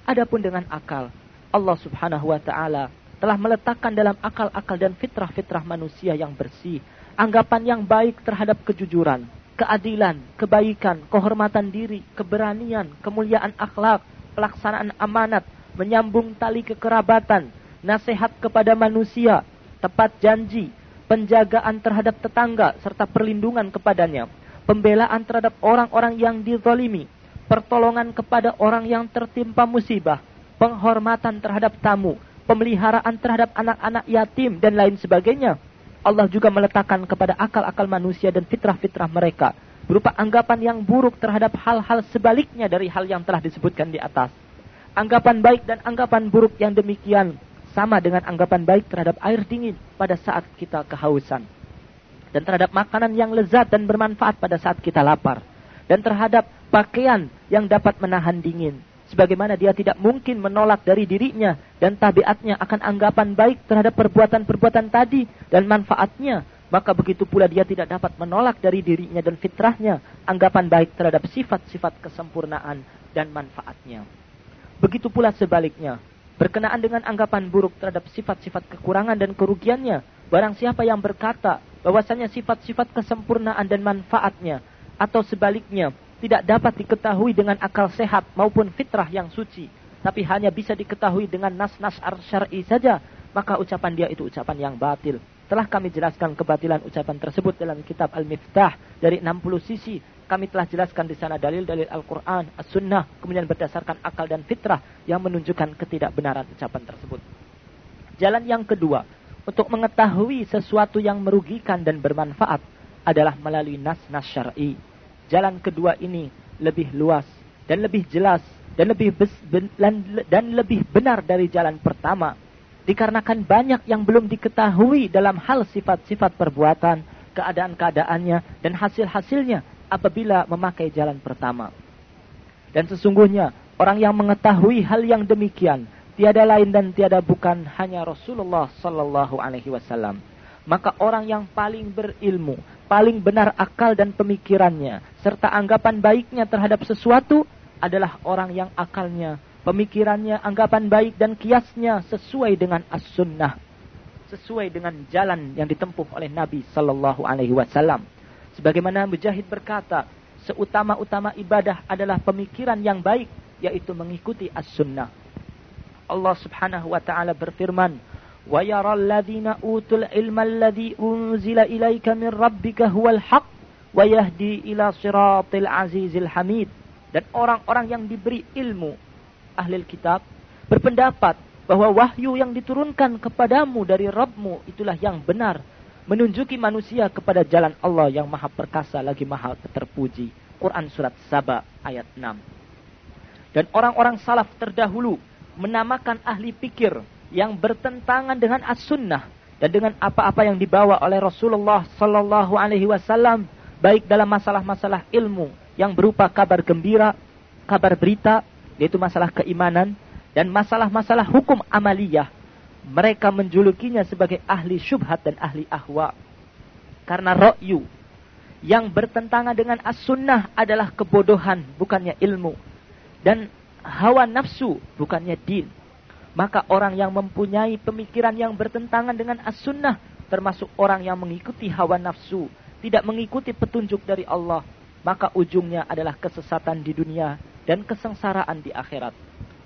Adapun dengan akal, Allah Subhanahu wa taala telah meletakkan dalam akal-akal dan fitrah-fitrah manusia yang bersih anggapan yang baik terhadap kejujuran, keadilan, kebaikan, kehormatan diri, keberanian, kemuliaan akhlak, pelaksanaan amanat, menyambung tali kekerabatan, nasihat kepada manusia, tepat janji, penjagaan terhadap tetangga serta perlindungan kepadanya, pembelaan terhadap orang-orang yang dizalimi, pertolongan kepada orang yang tertimpa musibah, penghormatan terhadap tamu, pemeliharaan terhadap anak-anak yatim dan lain sebagainya. Allah juga meletakkan kepada akal-akal manusia dan fitrah-fitrah mereka berupa anggapan yang buruk terhadap hal-hal sebaliknya dari hal yang telah disebutkan di atas. Anggapan baik dan anggapan buruk yang demikian sama dengan anggapan baik terhadap air dingin pada saat kita kehausan. Dan terhadap makanan yang lezat dan bermanfaat pada saat kita lapar. Dan terhadap pakaian yang dapat menahan dingin sebagaimana dia tidak mungkin menolak dari dirinya dan tabiatnya akan anggapan baik terhadap perbuatan-perbuatan tadi dan manfaatnya, maka begitu pula dia tidak dapat menolak dari dirinya dan fitrahnya anggapan baik terhadap sifat-sifat kesempurnaan dan manfaatnya. Begitu pula sebaliknya, berkenaan dengan anggapan buruk terhadap sifat-sifat kekurangan dan kerugiannya, barang siapa yang berkata bahwasanya sifat-sifat kesempurnaan dan manfaatnya atau sebaliknya tidak dapat diketahui dengan akal sehat maupun fitrah yang suci, tapi hanya bisa diketahui dengan nas-nas syar'i saja, maka ucapan dia itu ucapan yang batil. Telah kami jelaskan kebatilan ucapan tersebut dalam kitab Al-Miftah dari 60 sisi. Kami telah jelaskan di sana dalil-dalil Al-Quran, As-Sunnah, kemudian berdasarkan akal dan fitrah yang menunjukkan ketidakbenaran ucapan tersebut. Jalan yang kedua, untuk mengetahui sesuatu yang merugikan dan bermanfaat adalah melalui nas-nas syar'i jalan kedua ini lebih luas dan lebih jelas dan lebih bes, dan lebih benar dari jalan pertama dikarenakan banyak yang belum diketahui dalam hal sifat-sifat perbuatan, keadaan-keadaannya dan hasil-hasilnya apabila memakai jalan pertama. Dan sesungguhnya orang yang mengetahui hal yang demikian tiada lain dan tiada bukan hanya Rasulullah sallallahu alaihi wasallam. Maka orang yang paling berilmu, paling benar akal dan pemikirannya, serta anggapan baiknya terhadap sesuatu adalah orang yang akalnya, pemikirannya, anggapan baik dan kiasnya sesuai dengan as-sunnah. sesuai dengan jalan yang ditempuh oleh Nabi Sallallahu Alaihi Wasallam. Sebagaimana Mujahid berkata, seutama-utama ibadah adalah pemikiran yang baik, yaitu mengikuti as-sunnah. Allah Subhanahu wa taala berfirman, "Wa yaral ladzina utul ilma alladzi unzila ilaika min rabbika huwal haqq wa yahdi ila siratil azizil hamid." Dan orang-orang yang diberi ilmu ahli kitab berpendapat bahwa wahyu yang diturunkan kepadamu dari Rabbmu itulah yang benar menunjuki manusia kepada jalan Allah yang maha perkasa lagi maha terpuji. Quran surat Saba ayat 6. Dan orang-orang salaf terdahulu menamakan ahli pikir yang bertentangan dengan as-sunnah dan dengan apa-apa yang dibawa oleh Rasulullah sallallahu alaihi wasallam baik dalam masalah-masalah ilmu yang berupa kabar gembira, kabar berita yaitu masalah keimanan dan masalah-masalah hukum amaliyah. Mereka menjulukinya sebagai ahli syubhat dan ahli ahwa. Karena ro'yu yang bertentangan dengan as-sunnah adalah kebodohan, bukannya ilmu. Dan hawa nafsu bukannya din. Maka orang yang mempunyai pemikiran yang bertentangan dengan as-sunnah termasuk orang yang mengikuti hawa nafsu, tidak mengikuti petunjuk dari Allah, maka ujungnya adalah kesesatan di dunia dan kesengsaraan di akhirat.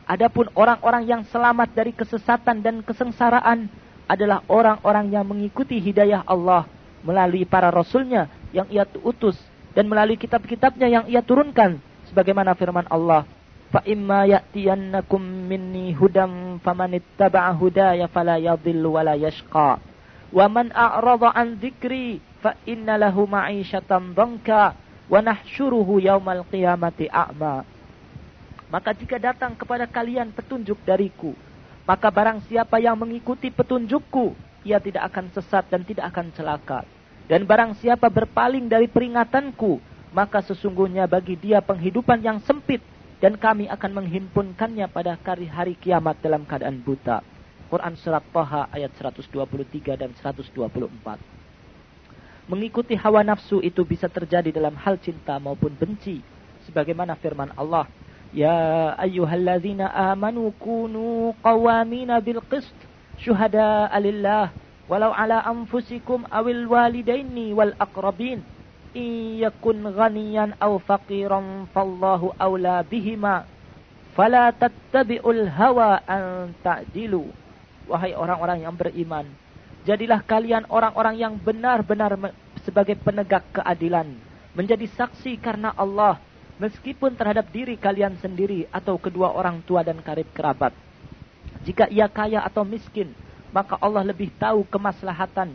Adapun orang-orang yang selamat dari kesesatan dan kesengsaraan adalah orang-orang yang mengikuti hidayah Allah melalui para rasulnya yang ia utus dan melalui kitab-kitabnya yang ia turunkan sebagaimana firman Allah fa imma ya'tiyannakum minni hudam famanittaba'a hudaya fala yadhillu wala yashqa wa man a'rada an dzikri fa inna lahu ma'isyatan dhanka wa maka jika datang kepada kalian petunjuk dariku maka barang siapa yang mengikuti petunjukku ia tidak akan sesat dan tidak akan celaka. Dan barang siapa berpaling dari peringatanku maka sesungguhnya bagi dia penghidupan yang sempit dan kami akan menghimpunkannya pada hari, kiamat dalam keadaan buta. Quran surat Toha ayat 123 dan 124. Mengikuti hawa nafsu itu bisa terjadi dalam hal cinta maupun benci. Sebagaimana firman Allah, Ya ayyuhalladzina amanu kunu qawamina bil qist syuhada alillah walau ala anfusikum awil walidaini wal aqrabin iyakun ghaniyan aw faqiran fallahu awla bihima. Fala tattabi'ul hawa an ta'dilu. Wahai orang-orang yang beriman jadilah kalian orang-orang yang benar-benar sebagai penegak keadilan. Menjadi saksi karena Allah meskipun terhadap diri kalian sendiri atau kedua orang tua dan karib kerabat. Jika ia kaya atau miskin maka Allah lebih tahu kemaslahatan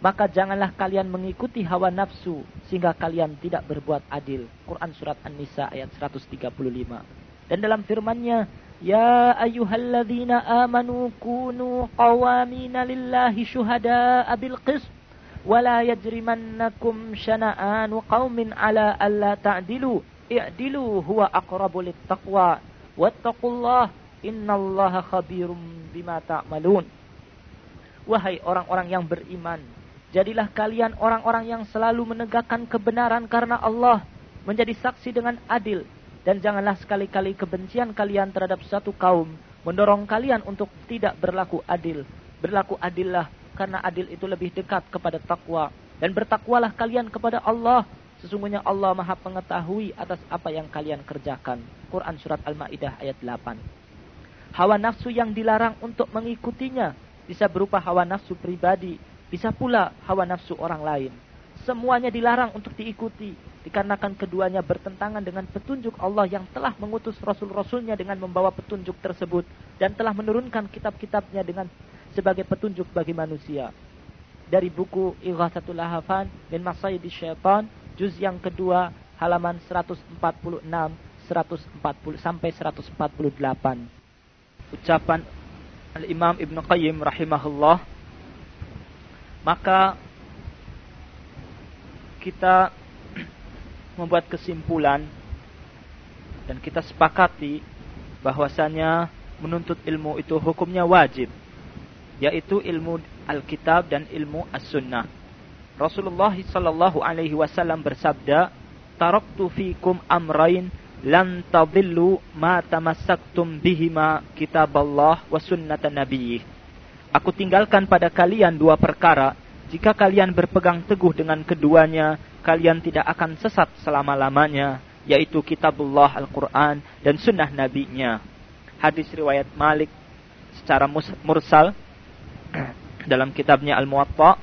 maka janganlah kalian mengikuti hawa nafsu sehingga kalian tidak berbuat adil. Quran surat An-Nisa ayat 135. Dan dalam firman-Nya, Ya ayyuhalladzina amanu kunu qawamina lillahi syuhada'a bil qist wa la yajrimannakum syana'anu qaumin ala alla ta'dilu i'dilu huwa aqrabu littaqwa wattaqullah innallaha khabirum bima ta'malun Wahai orang-orang yang beriman Jadilah kalian orang-orang yang selalu menegakkan kebenaran karena Allah, menjadi saksi dengan adil, dan janganlah sekali-kali kebencian kalian terhadap satu kaum mendorong kalian untuk tidak berlaku adil. Berlaku adillah karena adil itu lebih dekat kepada takwa dan bertakwalah kalian kepada Allah. Sesungguhnya Allah Maha Pengetahui atas apa yang kalian kerjakan. Quran surat Al-Maidah ayat 8. Hawa nafsu yang dilarang untuk mengikutinya bisa berupa hawa nafsu pribadi bisa pula hawa nafsu orang lain. Semuanya dilarang untuk diikuti. Dikarenakan keduanya bertentangan dengan petunjuk Allah yang telah mengutus Rasul-Rasulnya dengan membawa petunjuk tersebut. Dan telah menurunkan kitab-kitabnya dengan sebagai petunjuk bagi manusia. Dari buku Ighasatul Lahafan min Masayidi Syaitan. Juz yang kedua halaman 146 140 sampai 148. Ucapan Al-Imam Ibn Qayyim rahimahullah maka kita membuat kesimpulan dan kita sepakati bahwasanya menuntut ilmu itu hukumnya wajib yaitu ilmu Alkitab dan ilmu As-Sunnah. Rasulullah sallallahu alaihi wasallam bersabda, "Taraktu fikum amrain lan tadillu ma tamassaktum bihima kitaballah wa sunnata nabiyyih." Aku tinggalkan pada kalian dua perkara. Jika kalian berpegang teguh dengan keduanya, kalian tidak akan sesat selama-lamanya, yaitu kitabullah Al-Quran dan sunnah nabinya. Hadis riwayat Malik secara mursal dalam kitabnya Al-Muwatta.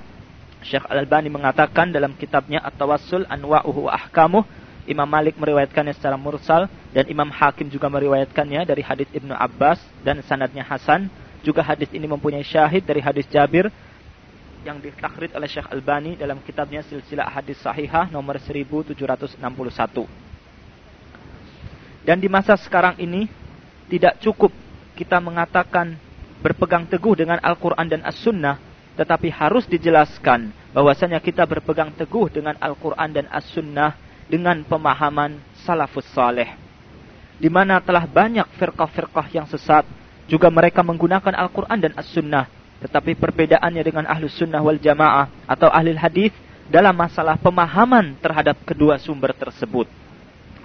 Syekh Al-Albani mengatakan dalam kitabnya At-Tawassul Anwa'uhu wa Ahkamuh Imam Malik meriwayatkannya secara mursal dan Imam Hakim juga meriwayatkannya dari hadis Ibnu Abbas dan sanadnya Hasan. Juga hadis ini mempunyai syahid dari hadis Jabir yang ditakrid oleh Syekh Albani dalam kitabnya Silsilah Hadis Sahihah nomor 1761. Dan di masa sekarang ini tidak cukup kita mengatakan berpegang teguh dengan Al-Quran dan As-Sunnah, tetapi harus dijelaskan bahwasanya kita berpegang teguh dengan Al-Quran dan As-Sunnah dengan pemahaman salafus saleh. Di mana telah banyak firqah-firqah yang sesat, juga mereka menggunakan Al-Quran dan As-Sunnah. Tetapi perbedaannya dengan Ahlus Sunnah wal Jamaah atau Ahli Hadis dalam masalah pemahaman terhadap kedua sumber tersebut.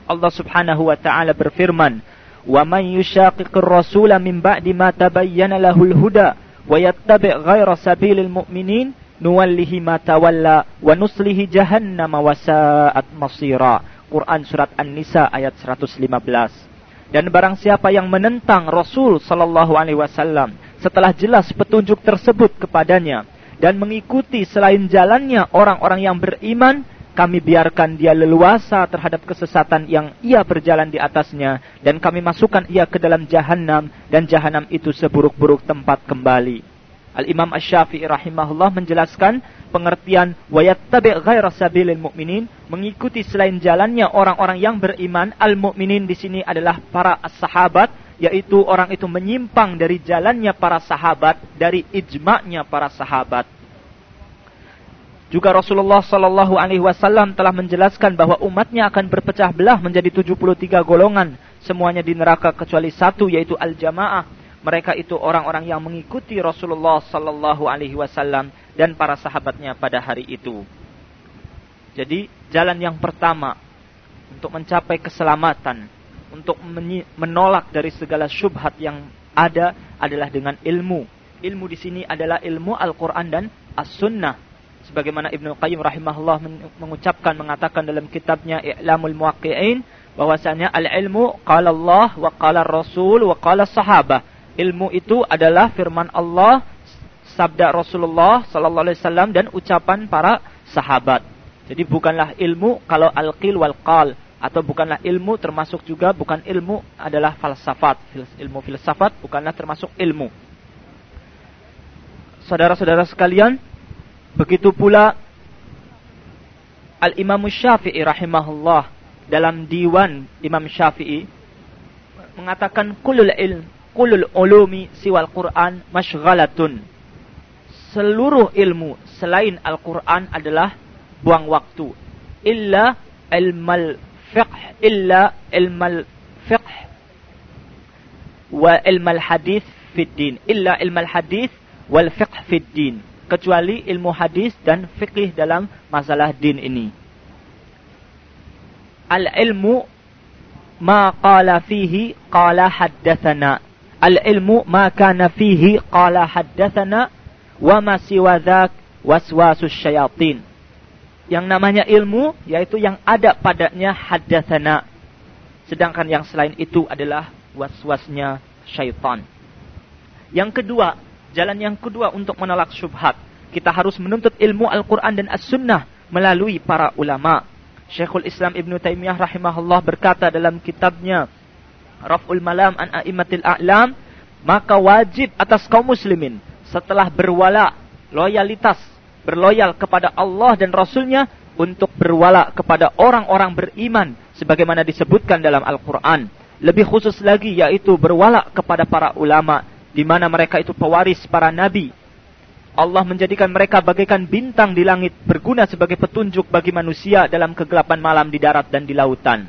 Allah Subhanahu wa taala berfirman, "Wa man yushaqiqir rasula min ba'di ma tabayyana lahul huda wa yattabi' ghaira sabilil mu'minin nuwallihi ma tawalla wa nuslihi jahannama wa sa'at masira. Quran surat An-Nisa ayat 115. Dan barang siapa yang menentang Rasul sallallahu alaihi wasallam setelah jelas petunjuk tersebut kepadanya dan mengikuti selain jalannya orang-orang yang beriman, kami biarkan dia leluasa terhadap kesesatan yang ia berjalan di atasnya dan kami masukkan ia ke dalam jahanam dan jahanam itu seburuk-buruk tempat kembali. Al-Imam Asy-Syafi'i rahimahullah menjelaskan pengertian wayattabi' ghaira sabilil mu'minin mengikuti selain jalannya orang-orang yang beriman al-mu'minin di sini adalah para sahabat yaitu orang itu menyimpang dari jalannya para sahabat dari ijma'nya para sahabat. Juga Rasulullah Shallallahu Alaihi Wasallam telah menjelaskan bahwa umatnya akan berpecah belah menjadi 73 golongan, semuanya di neraka kecuali satu yaitu al-jamaah. Mereka itu orang-orang yang mengikuti Rasulullah sallallahu alaihi wasallam dan para sahabatnya pada hari itu. Jadi, jalan yang pertama untuk mencapai keselamatan, untuk menolak dari segala syubhat yang ada adalah dengan ilmu. Ilmu di sini adalah ilmu Al-Qur'an dan As-Sunnah. Sebagaimana Ibnu Qayyim rahimahullah mengucapkan mengatakan dalam kitabnya I'lamul Muwaqqi'in bahwasanya al-ilmu qala Allah wa qala Rasul wa qala sahabah ilmu itu adalah firman Allah, sabda Rasulullah sallallahu alaihi wasallam dan ucapan para sahabat. Jadi bukanlah ilmu kalau al-qil wal qal atau bukanlah ilmu termasuk juga bukan ilmu adalah falsafat. Ilmu filsafat bukanlah termasuk ilmu. Saudara-saudara sekalian, begitu pula Al-Imam Syafi'i rahimahullah dalam diwan Imam Syafi'i mengatakan kulul ilm kulul ulumi siwal Quran mashghalatun. Seluruh ilmu selain Al-Quran adalah buang waktu. Illa ilmal fiqh, illa ilmal fiqh wa ilmal hadis fid din. Illa ilmal hadis wal fiqh fid din. Kecuali ilmu hadis dan fikih dalam masalah din ini. Al-ilmu ma qala fihi qala haddathana Al-ilmu ma kana fihi qala haddatsana wa ma siwa dzak waswasus syayatin. Yang namanya ilmu yaitu yang ada padanya haddatsana. Sedangkan yang selain itu adalah waswasnya syaitan. Yang kedua, jalan yang kedua untuk menolak syubhat. Kita harus menuntut ilmu Al-Quran dan As-Sunnah melalui para ulama. Syekhul Islam Ibn Taimiyah rahimahullah berkata dalam kitabnya raf'ul malam an a'immatil a'lam, maka wajib atas kaum muslimin setelah berwala loyalitas, berloyal kepada Allah dan Rasulnya untuk berwala kepada orang-orang beriman sebagaimana disebutkan dalam Al-Quran. Lebih khusus lagi yaitu berwala kepada para ulama di mana mereka itu pewaris para nabi. Allah menjadikan mereka bagaikan bintang di langit berguna sebagai petunjuk bagi manusia dalam kegelapan malam di darat dan di lautan.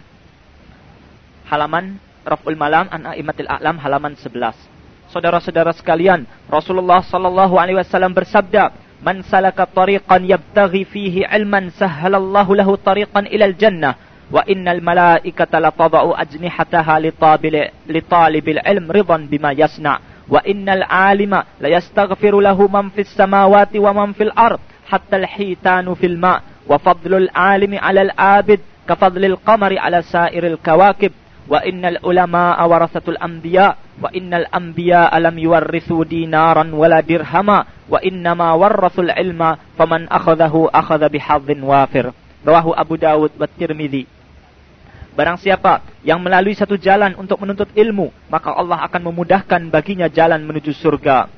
Halaman Raf'ul Malam an Aimatil A'lam halaman 11. Saudara-saudara sekalian, Rasulullah sallallahu alaihi wasallam bersabda, "Man salaka tariqan yabtaghi fihi ilman sahhalallahu lahu tariqan ilal jannah." Wa innal malaikata la tadau ajnihataha li talibil ilm ridan bima yasna. wa innal alima la yastaghfiru lahu man fis samawati wa man fil ard hatta al-hitanu fil ma wa fadlul alimi 'ala al-abid ka fadlil qamari 'ala sa'iril kawakib wa innal ulama warasatul anbiya wa innal anbiya alam yuwarrithu dinaran wala dirhama wa innama warrasul ilma faman akhadahu akhadha bihadzin wafir rawahu Abu Dawud wa Tirmidzi Barang siapa yang melalui satu jalan untuk menuntut ilmu, maka Allah akan memudahkan baginya jalan menuju surga.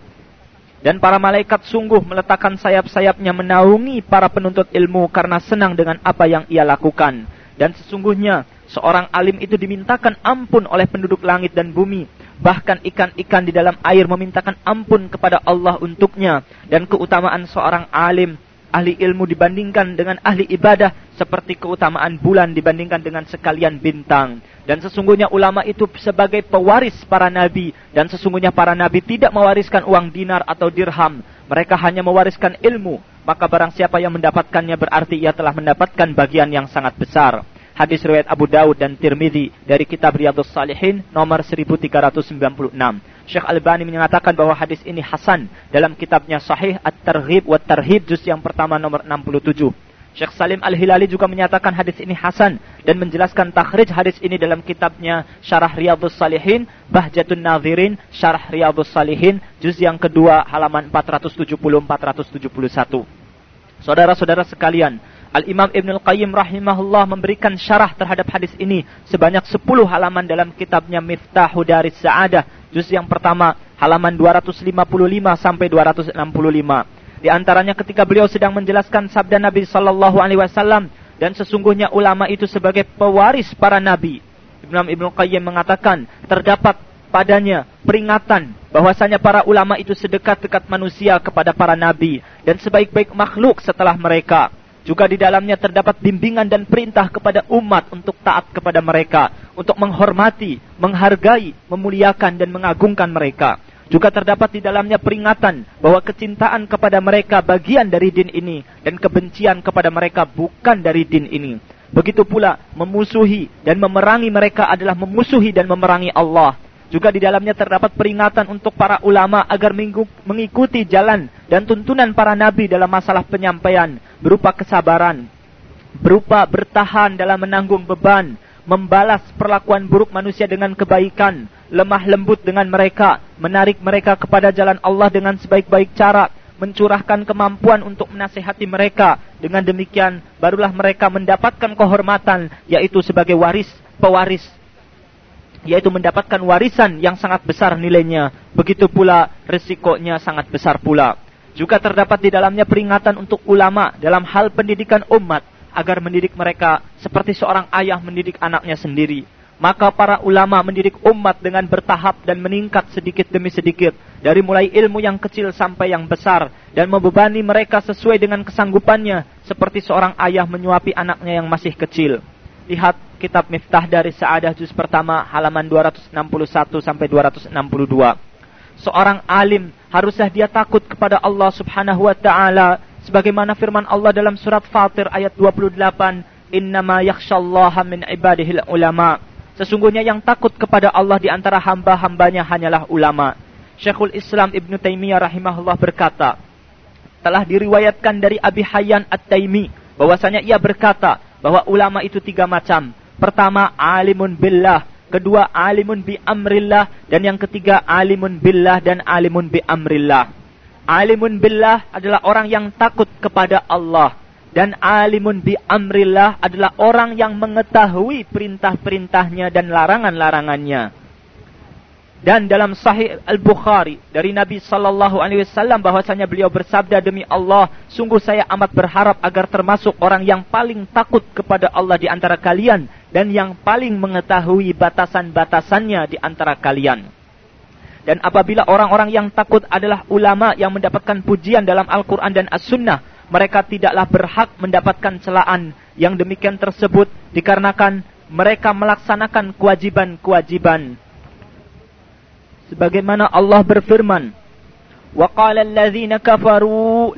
Dan para malaikat sungguh meletakkan sayap-sayapnya menaungi para penuntut ilmu karena senang dengan apa yang ia lakukan. Dan sesungguhnya seorang alim itu dimintakan ampun oleh penduduk langit dan bumi. Bahkan ikan-ikan di dalam air memintakan ampun kepada Allah untuknya. Dan keutamaan seorang alim ahli ilmu dibandingkan dengan ahli ibadah seperti keutamaan bulan dibandingkan dengan sekalian bintang. Dan sesungguhnya ulama itu sebagai pewaris para nabi dan sesungguhnya para nabi tidak mewariskan uang dinar atau dirham. Mereka hanya mewariskan ilmu. Maka barang siapa yang mendapatkannya berarti ia telah mendapatkan bagian yang sangat besar. Hadis riwayat Abu Dawud dan Tirmidzi dari kitab Riyadhus Salihin nomor 1396. Syekh Albani menyatakan bahwa hadis ini hasan dalam kitabnya Sahih At-Targhib wa Tarhib juz yang pertama nomor 67. Syekh Salim Al-Hilali juga menyatakan hadis ini hasan dan menjelaskan takhrij hadis ini dalam kitabnya Syarah Riyadhus Salihin, Bahjatun Nazirin, Syarah Riyadhus Salihin, juz yang kedua halaman 470 471. Saudara-saudara sekalian, Al-Imam Ibn Al-Qayyim rahimahullah memberikan syarah terhadap hadis ini sebanyak 10 halaman dalam kitabnya Miftahu Daris Sa'adah. Juz yang pertama halaman 255 sampai 265. Di antaranya ketika beliau sedang menjelaskan sabda Nabi sallallahu alaihi wasallam dan sesungguhnya ulama itu sebagai pewaris para nabi. Ibn Ibn Qayyim mengatakan terdapat padanya peringatan bahwasanya para ulama itu sedekat-dekat manusia kepada para nabi dan sebaik-baik makhluk setelah mereka. Juga di dalamnya terdapat bimbingan dan perintah kepada umat untuk taat kepada mereka, untuk menghormati, menghargai, memuliakan dan mengagungkan mereka. Juga terdapat di dalamnya peringatan bahwa kecintaan kepada mereka bagian dari din ini dan kebencian kepada mereka bukan dari din ini. Begitu pula memusuhi dan memerangi mereka adalah memusuhi dan memerangi Allah. Juga di dalamnya terdapat peringatan untuk para ulama agar mengikuti jalan dan tuntunan para nabi dalam masalah penyampaian berupa kesabaran, berupa bertahan dalam menanggung beban, membalas perlakuan buruk manusia dengan kebaikan, lemah lembut dengan mereka, menarik mereka kepada jalan Allah dengan sebaik-baik cara, mencurahkan kemampuan untuk menasehati mereka. Dengan demikian, barulah mereka mendapatkan kehormatan, yaitu sebagai waris, pewaris yaitu mendapatkan warisan yang sangat besar nilainya. Begitu pula resikonya sangat besar pula. Juga terdapat di dalamnya peringatan untuk ulama dalam hal pendidikan umat agar mendidik mereka seperti seorang ayah mendidik anaknya sendiri. Maka para ulama mendidik umat dengan bertahap dan meningkat sedikit demi sedikit dari mulai ilmu yang kecil sampai yang besar dan membebani mereka sesuai dengan kesanggupannya seperti seorang ayah menyuapi anaknya yang masih kecil. Lihat kitab Miftah dari Sa'adah juz pertama halaman 261 sampai 262. Seorang alim haruslah dia takut kepada Allah Subhanahu wa taala sebagaimana firman Allah dalam surat Fatir ayat 28, "Innama yakhsyallaha min ibadihil ulama." Sesungguhnya yang takut kepada Allah di antara hamba-hambanya hanyalah ulama. Syekhul Islam Ibn Taimiyah rahimahullah berkata, telah diriwayatkan dari Abi Hayyan At-Taimi bahwasanya ia berkata, bahwa ulama itu tiga macam. Pertama, alimun billah. Kedua, alimun bi amrillah. Dan yang ketiga, alimun billah dan alimun bi amrillah. Alimun billah adalah orang yang takut kepada Allah. Dan alimun bi amrillah adalah orang yang mengetahui perintah-perintahnya dan larangan-larangannya. Dan dalam Sahih Al-Bukhari dari Nabi sallallahu alaihi wasallam bahwasanya beliau bersabda demi Allah, sungguh saya amat berharap agar termasuk orang yang paling takut kepada Allah di antara kalian dan yang paling mengetahui batasan-batasannya di antara kalian. Dan apabila orang-orang yang takut adalah ulama yang mendapatkan pujian dalam Al-Quran dan As-Sunnah, mereka tidaklah berhak mendapatkan celaan yang demikian tersebut dikarenakan mereka melaksanakan kewajiban-kewajiban sebagaimana Allah berfirman wa qala alladhina kafaru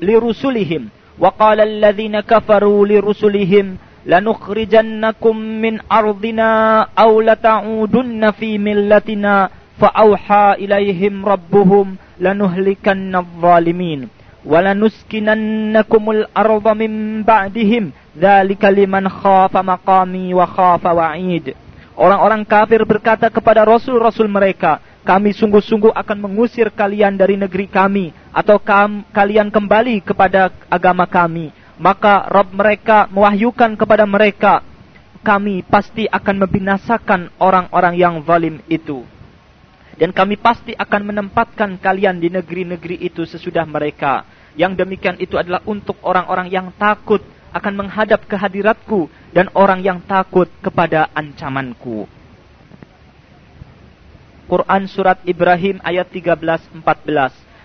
lirusulihim wa qala alladhina kafaru lirusulihim lanukhrijannakum min ardina aw lata'udunna fi millatina فأوحى إليهم ربهم لنهلكن الظالمين ولنسكننكم الأرض من بعدهم ذلك لمن خاف مقامي وخاف وعيد Orang-orang kafir berkata kepada rasul-rasul mereka, kami sungguh-sungguh akan mengusir kalian dari negeri kami atau kam, kalian kembali kepada agama kami. Maka Rob mereka mewahyukan kepada mereka, kami pasti akan membinasakan orang-orang yang zalim itu. Dan kami pasti akan menempatkan kalian di negeri-negeri itu sesudah mereka. Yang demikian itu adalah untuk orang-orang yang takut akan menghadap kehadiratku dan orang yang takut kepada ancamanku. Quran surat Ibrahim ayat 13-14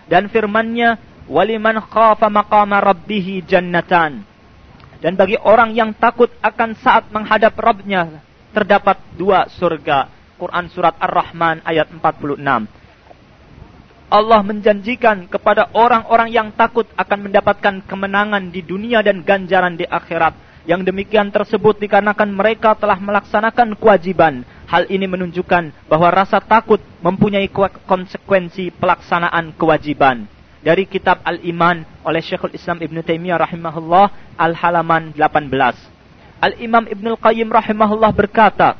dan firmannya waliman khafa maqama rabbihi jannatan. Dan bagi orang yang takut akan saat menghadap Rabbnya terdapat dua surga. Quran surat Ar-Rahman ayat 46 Allah menjanjikan kepada orang-orang yang takut akan mendapatkan kemenangan di dunia dan ganjaran di akhirat. Yang demikian tersebut dikarenakan mereka telah melaksanakan kewajiban. Hal ini menunjukkan bahwa rasa takut mempunyai konsekuensi pelaksanaan kewajiban. Dari kitab Al-Iman oleh Syekhul Islam Ibn Taimiyah rahimahullah Al-Halaman 18. Al-Imam Ibn Al-Qayyim rahimahullah berkata,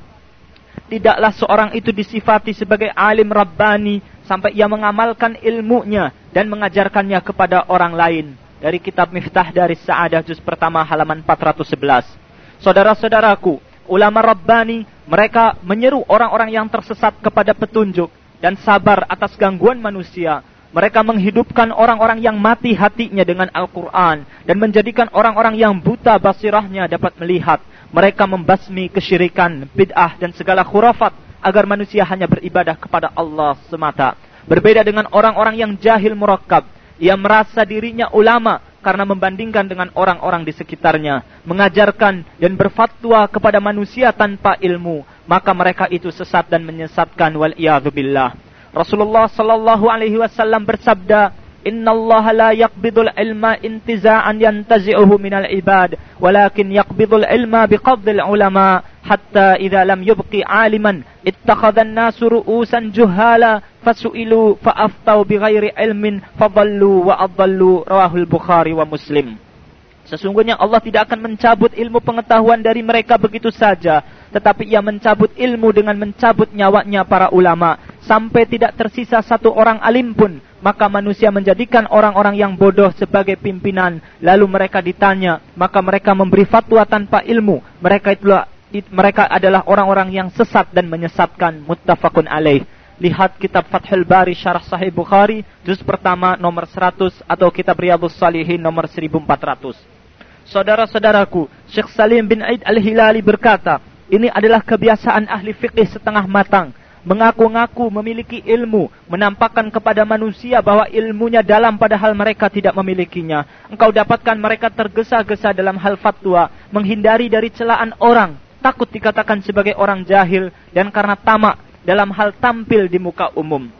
Tidaklah seorang itu disifati sebagai alim Rabbani sampai ia mengamalkan ilmunya dan mengajarkannya kepada orang lain. Dari kitab Miftah dari Sa'adah juz pertama halaman 411. Saudara-saudaraku, ulama Rabbani, mereka menyeru orang-orang yang tersesat kepada petunjuk dan sabar atas gangguan manusia. Mereka menghidupkan orang-orang yang mati hatinya dengan Al-Quran dan menjadikan orang-orang yang buta basirahnya dapat melihat. Mereka membasmi kesyirikan, bid'ah dan segala khurafat agar manusia hanya beribadah kepada Allah semata. Berbeda dengan orang-orang yang jahil murakkab. Ia merasa dirinya ulama karena membandingkan dengan orang-orang di sekitarnya. Mengajarkan dan berfatwa kepada manusia tanpa ilmu. Maka mereka itu sesat dan menyesatkan wal billah. Rasulullah sallallahu alaihi wasallam bersabda, Inna Allah la yaqbidul ilma intiza'an yantazi'uhu minal ibad, walakin yaqbidul ilma biqabdil ulama, hatta idha lam yubqi aliman, ittakhadhan nasu ru'usan juhala, fasu'ilu fa'aftau bighairi ilmin, fadallu wa adallu, rawahul Bukhari wa Muslim. Sesungguhnya Allah tidak akan mencabut ilmu pengetahuan dari mereka begitu saja, tetapi ia mencabut ilmu dengan mencabut nyawanya para ulama, sampai tidak tersisa satu orang alim pun maka manusia menjadikan orang-orang yang bodoh sebagai pimpinan. Lalu mereka ditanya, maka mereka memberi fatwa tanpa ilmu. Mereka itulah mereka adalah orang-orang yang sesat dan menyesatkan. Muttafaqun alaih. Lihat kitab Fathul Bari Syarah Sahih Bukhari, juz pertama nomor 100 atau kitab Riyadhus Salihin nomor 1400. Saudara-saudaraku, Syekh Salim bin Aid Al-Hilali berkata, ini adalah kebiasaan ahli fikih setengah matang mengaku-ngaku memiliki ilmu, menampakkan kepada manusia bahwa ilmunya dalam padahal mereka tidak memilikinya. Engkau dapatkan mereka tergesa-gesa dalam hal fatwa, menghindari dari celaan orang, takut dikatakan sebagai orang jahil, dan karena tamak dalam hal tampil di muka umum.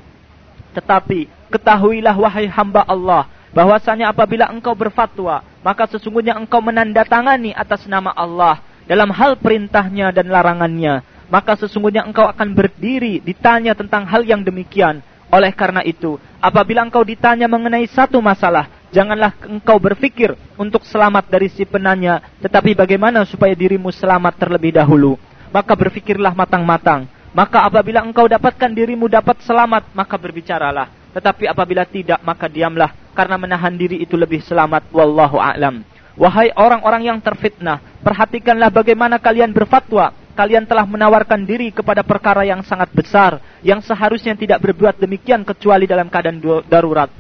Tetapi, ketahuilah wahai hamba Allah, bahwasanya apabila engkau berfatwa, maka sesungguhnya engkau menandatangani atas nama Allah dalam hal perintahnya dan larangannya maka sesungguhnya engkau akan berdiri ditanya tentang hal yang demikian. Oleh karena itu, apabila engkau ditanya mengenai satu masalah, janganlah engkau berpikir untuk selamat dari si penanya, tetapi bagaimana supaya dirimu selamat terlebih dahulu. Maka berpikirlah matang-matang. Maka apabila engkau dapatkan dirimu dapat selamat, maka berbicaralah. Tetapi apabila tidak, maka diamlah. Karena menahan diri itu lebih selamat. Wallahu a'lam. Wahai orang-orang yang terfitnah, perhatikanlah bagaimana kalian berfatwa kalian telah menawarkan diri kepada perkara yang sangat besar, yang seharusnya tidak berbuat demikian kecuali dalam keadaan darurat.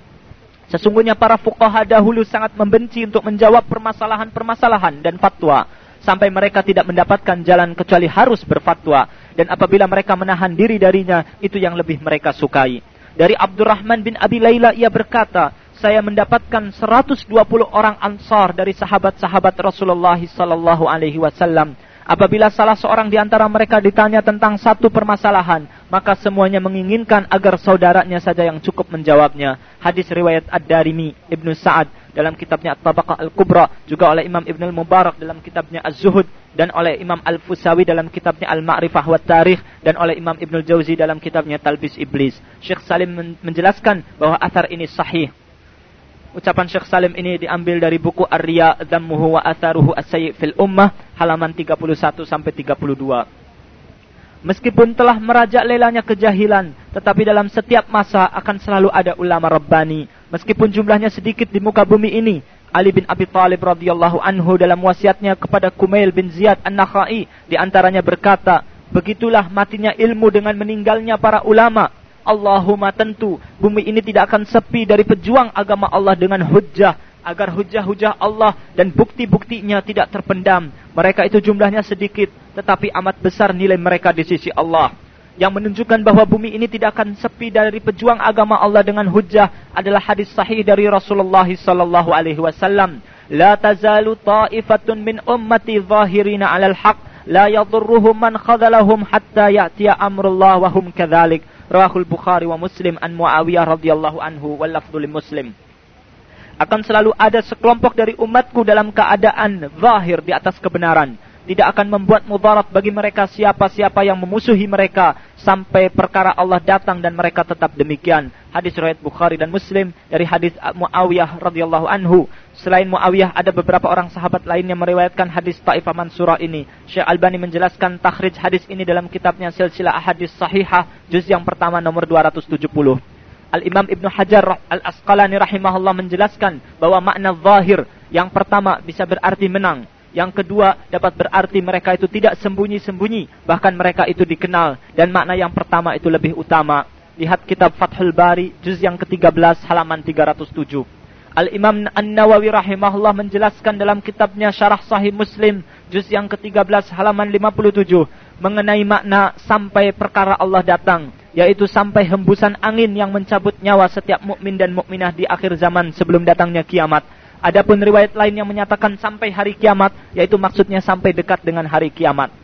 Sesungguhnya para fuqaha dahulu sangat membenci untuk menjawab permasalahan-permasalahan dan fatwa. Sampai mereka tidak mendapatkan jalan kecuali harus berfatwa. Dan apabila mereka menahan diri darinya, itu yang lebih mereka sukai. Dari Abdurrahman bin Abi Layla ia berkata, saya mendapatkan 120 orang ansar dari sahabat-sahabat Rasulullah sallallahu alaihi wasallam Apabila salah seorang di antara mereka ditanya tentang satu permasalahan, maka semuanya menginginkan agar saudaranya saja yang cukup menjawabnya. Hadis riwayat Ad-Darimi, Ibnu Sa'ad dalam kitabnya At-Tabaqah Al-Kubra, juga oleh Imam Ibnu Al-Mubarak dalam kitabnya Az-Zuhud dan oleh Imam Al-Fusawi dalam kitabnya Al-Ma'rifah wa Tarikh dan oleh Imam Ibnul Jauzi dalam kitabnya Talbis Iblis. Syekh Salim menjelaskan bahwa athar ini sahih. Ucapan Syekh Salim ini diambil dari buku Ar-Riya Dhammuhu wa Atharuhu as fil Ummah halaman 31 sampai 32. Meskipun telah merajalelanya kejahilan, tetapi dalam setiap masa akan selalu ada ulama Rabbani. Meskipun jumlahnya sedikit di muka bumi ini, Ali bin Abi Thalib radhiyallahu anhu dalam wasiatnya kepada Kumail bin Ziyad An-Nakhai di antaranya berkata, "Begitulah matinya ilmu dengan meninggalnya para ulama. Allahumma tentu bumi ini tidak akan sepi dari pejuang agama Allah dengan hujjah agar hujah-hujah Allah dan bukti-buktinya tidak terpendam. Mereka itu jumlahnya sedikit, tetapi amat besar nilai mereka di sisi Allah. Yang menunjukkan bahwa bumi ini tidak akan sepi dari pejuang agama Allah dengan hujah adalah hadis sahih dari Rasulullah sallallahu alaihi wasallam. La tazalu ta'ifatun min ummati zahirina 'alal haq la yadurruhum man khadalahum hatta ya'tiya amrullah wa hum kadzalik. Rawahul Bukhari wa Muslim an Muawiyah radhiyallahu anhu wal lafdhu Muslim akan selalu ada sekelompok dari umatku dalam keadaan zahir di atas kebenaran. Tidak akan membuat mudarat bagi mereka siapa-siapa yang memusuhi mereka sampai perkara Allah datang dan mereka tetap demikian. Hadis riwayat Bukhari dan Muslim dari hadis Muawiyah radhiyallahu anhu. Selain Muawiyah ada beberapa orang sahabat lain yang meriwayatkan hadis Taifah Mansurah ini. Syekh Albani menjelaskan takhrij hadis ini dalam kitabnya Silsilah Hadis Sahihah juz yang pertama nomor 270. Al-Imam Ibn Hajar Al-Asqalani rahimahullah menjelaskan bahwa makna zahir yang pertama bisa berarti menang. Yang kedua dapat berarti mereka itu tidak sembunyi-sembunyi. Bahkan mereka itu dikenal. Dan makna yang pertama itu lebih utama. Lihat kitab Fathul Bari juz yang ke-13 halaman 307. Al-Imam An-Nawawi rahimahullah menjelaskan dalam kitabnya Syarah Sahih Muslim juz yang ke-13 halaman 57 mengenai makna sampai perkara Allah datang yaitu sampai hembusan angin yang mencabut nyawa setiap mukmin dan mukminah di akhir zaman sebelum datangnya kiamat. Adapun riwayat lain yang menyatakan sampai hari kiamat, yaitu maksudnya sampai dekat dengan hari kiamat.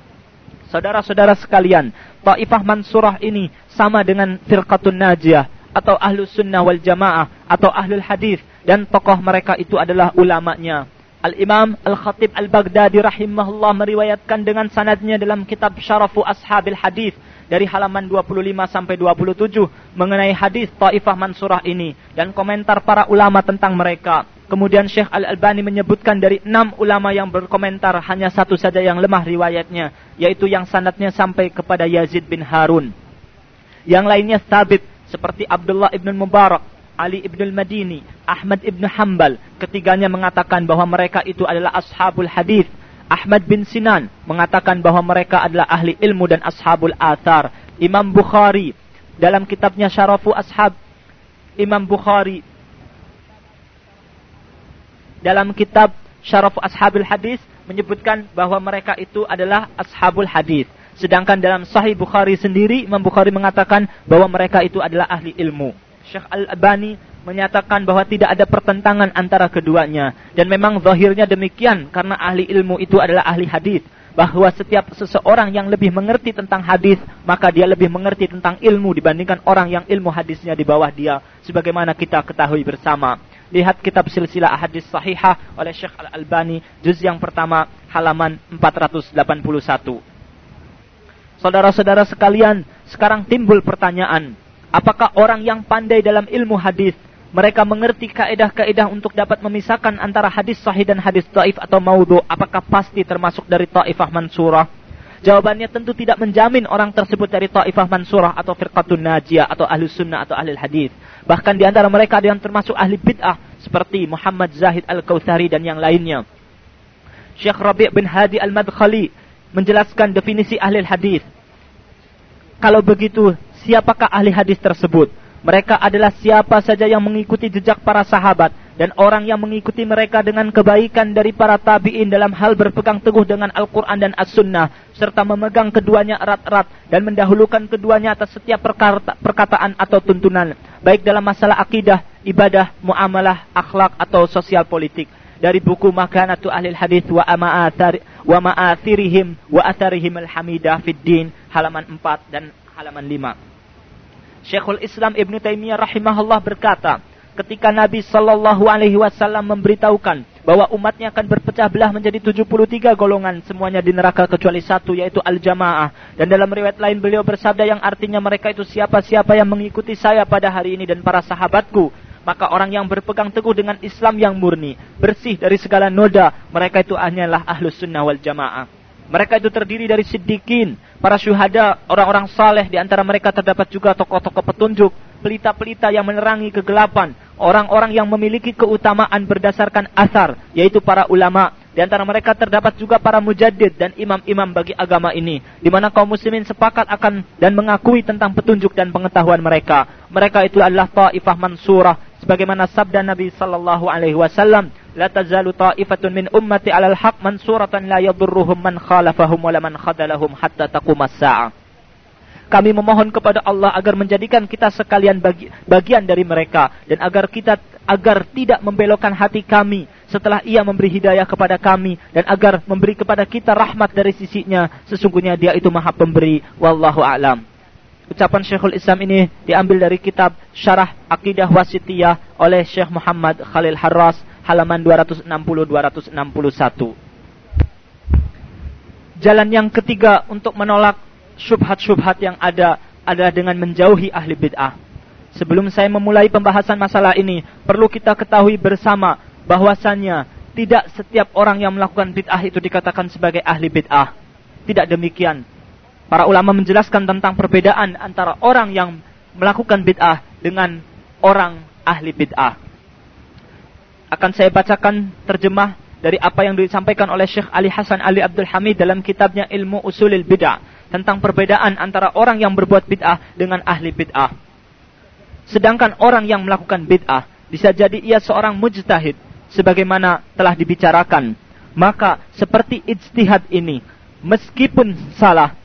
Saudara-saudara sekalian, Ta'ifah Mansurah ini sama dengan Firqatun Najiyah atau Ahlus Sunnah wal Jamaah atau Ahlul Hadis dan tokoh mereka itu adalah ulamanya. Al-Imam Al-Khatib Al-Baghdadi rahimahullah meriwayatkan dengan sanadnya dalam kitab Syarafu Ashabil Hadis dari halaman 25 sampai 27 mengenai hadis Taifah Mansurah ini dan komentar para ulama tentang mereka. Kemudian Syekh Al-Albani menyebutkan dari enam ulama yang berkomentar hanya satu saja yang lemah riwayatnya, yaitu yang sanatnya sampai kepada Yazid bin Harun. Yang lainnya sabit seperti Abdullah ibn Mubarak, Ali ibn Madini, Ahmad ibn Hambal. Ketiganya mengatakan bahwa mereka itu adalah ashabul hadis Ahmad bin Sinan mengatakan bahwa mereka adalah ahli ilmu dan ashabul athar. Imam Bukhari dalam kitabnya Syarafu Ashab Imam Bukhari dalam kitab Syarafu Ashabul Hadis menyebutkan bahwa mereka itu adalah ashabul hadis. Sedangkan dalam Sahih Bukhari sendiri Imam Bukhari mengatakan bahwa mereka itu adalah ahli ilmu. Syekh Al-Albani menyatakan bahwa tidak ada pertentangan antara keduanya dan memang zahirnya demikian karena ahli ilmu itu adalah ahli hadis bahwa setiap seseorang yang lebih mengerti tentang hadis maka dia lebih mengerti tentang ilmu dibandingkan orang yang ilmu hadisnya di bawah dia sebagaimana kita ketahui bersama lihat kitab silsilah hadis sahihah oleh Syekh Al-Albani juz yang pertama halaman 481 Saudara-saudara sekalian, sekarang timbul pertanyaan, apakah orang yang pandai dalam ilmu hadis mereka mengerti kaedah-kaedah untuk dapat memisahkan antara hadis sahih dan hadis taif atau maudhu, apakah pasti termasuk dari taifah mansurah? Jawabannya tentu tidak menjamin orang tersebut dari taifah mansurah atau firqatun najiyah atau ahli sunnah atau ahli hadis. Bahkan di antara mereka ada yang termasuk ahli bid'ah seperti Muhammad Zahid Al-Kautsari dan yang lainnya. Syekh Rabi' bin Hadi Al-Madkhali menjelaskan definisi ahli hadis. Kalau begitu, siapakah ahli hadis tersebut? Mereka adalah siapa saja yang mengikuti jejak para sahabat dan orang yang mengikuti mereka dengan kebaikan dari para tabi'in dalam hal berpegang teguh dengan Al-Quran dan As-Sunnah serta memegang keduanya erat-erat dan mendahulukan keduanya atas setiap perkata, perkataan atau tuntunan baik dalam masalah akidah, ibadah, muamalah, akhlak atau sosial politik dari buku Makanatu Ahlil Hadis wa Ma'athir wa Ma'athirihim wa Atharihim Al-Hamidah fid Din halaman 4 dan halaman 5. Syekhul Islam Ibn Taimiyah rahimahullah berkata, ketika Nabi Shallallahu Alaihi Wasallam memberitahukan bahwa umatnya akan berpecah belah menjadi 73 golongan semuanya di neraka kecuali satu yaitu al-jamaah. Dan dalam riwayat lain beliau bersabda yang artinya mereka itu siapa-siapa yang mengikuti saya pada hari ini dan para sahabatku. Maka orang yang berpegang teguh dengan Islam yang murni, bersih dari segala noda, mereka itu hanyalah ahlus sunnah wal jamaah. Mereka itu terdiri dari siddiqin, para syuhada, orang-orang saleh di antara mereka terdapat juga tokoh-tokoh petunjuk, pelita-pelita yang menerangi kegelapan, orang-orang yang memiliki keutamaan berdasarkan asar, yaitu para ulama. Di antara mereka terdapat juga para mujaddid dan imam-imam bagi agama ini, di mana kaum muslimin sepakat akan dan mengakui tentang petunjuk dan pengetahuan mereka. Mereka itu adalah ta'ifah mansurah, sebagaimana sabda Nabi sallallahu alaihi wasallam, "La ta'ifatun min ummati 'alal haq mansuratan la yadurruhum man khalafahum wa man khadalahum hatta taqumas sa'ah." Kami memohon kepada Allah agar menjadikan kita sekalian bagi, bagian dari mereka dan agar kita agar tidak membelokkan hati kami setelah ia memberi hidayah kepada kami dan agar memberi kepada kita rahmat dari sisinya. Sesungguhnya dia itu maha pemberi. Wallahu a'lam. Ucapan Syekhul Islam ini diambil dari kitab Syarah Aqidah Wasitiyah oleh Syekh Muhammad Khalil Harras halaman 260 261 Jalan yang ketiga untuk menolak syubhat-syubhat yang ada adalah dengan menjauhi ahli bid'ah. Sebelum saya memulai pembahasan masalah ini, perlu kita ketahui bersama bahwasannya tidak setiap orang yang melakukan bid'ah itu dikatakan sebagai ahli bid'ah. Tidak demikian. Para ulama menjelaskan tentang perbedaan antara orang yang melakukan bid'ah dengan orang ahli bid'ah. Akan saya bacakan terjemah dari apa yang disampaikan oleh Syekh Ali Hasan Ali Abdul Hamid dalam kitabnya Ilmu Usulil Bid'ah tentang perbedaan antara orang yang berbuat bid'ah dengan ahli bid'ah. Sedangkan orang yang melakukan bid'ah bisa jadi ia seorang mujtahid sebagaimana telah dibicarakan. Maka seperti ijtihad ini meskipun salah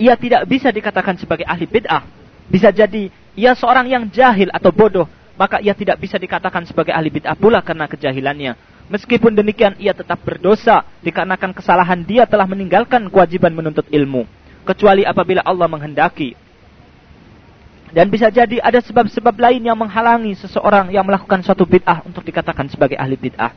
ia tidak bisa dikatakan sebagai ahli bid'ah. Bisa jadi ia seorang yang jahil atau bodoh, maka ia tidak bisa dikatakan sebagai ahli bid'ah pula karena kejahilannya. Meskipun demikian ia tetap berdosa dikarenakan kesalahan dia telah meninggalkan kewajiban menuntut ilmu. Kecuali apabila Allah menghendaki. Dan bisa jadi ada sebab-sebab lain yang menghalangi seseorang yang melakukan suatu bid'ah untuk dikatakan sebagai ahli bid'ah.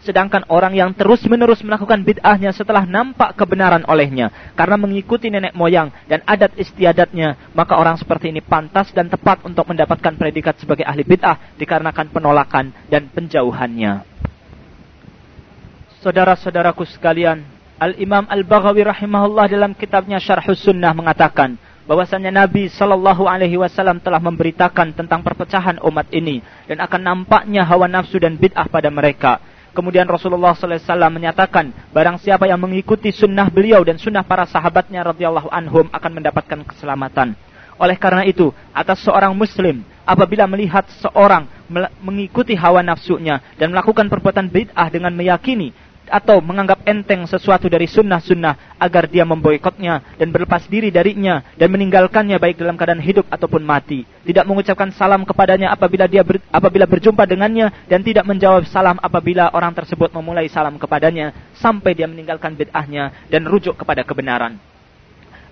Sedangkan orang yang terus-menerus melakukan bid'ahnya setelah nampak kebenaran olehnya karena mengikuti nenek moyang dan adat istiadatnya, maka orang seperti ini pantas dan tepat untuk mendapatkan predikat sebagai ahli bid'ah dikarenakan penolakan dan penjauhannya saudara-saudaraku sekalian, Al-Imam Al-Baghawi rahimahullah dalam kitabnya Syarhus Sunnah mengatakan bahwasanya Nabi Shallallahu alaihi wasallam telah memberitakan tentang perpecahan umat ini dan akan nampaknya hawa nafsu dan bid'ah pada mereka. Kemudian Rasulullah SAW menyatakan, barang siapa yang mengikuti sunnah beliau dan sunnah para sahabatnya radhiyallahu anhum akan mendapatkan keselamatan. Oleh karena itu, atas seorang muslim apabila melihat seorang mengikuti hawa nafsunya dan melakukan perbuatan bid'ah dengan meyakini atau menganggap enteng sesuatu dari sunnah-sunnah agar dia memboikotnya dan berlepas diri darinya dan meninggalkannya baik dalam keadaan hidup ataupun mati. Tidak mengucapkan salam kepadanya apabila dia ber, apabila berjumpa dengannya dan tidak menjawab salam apabila orang tersebut memulai salam kepadanya sampai dia meninggalkan bid'ahnya dan rujuk kepada kebenaran.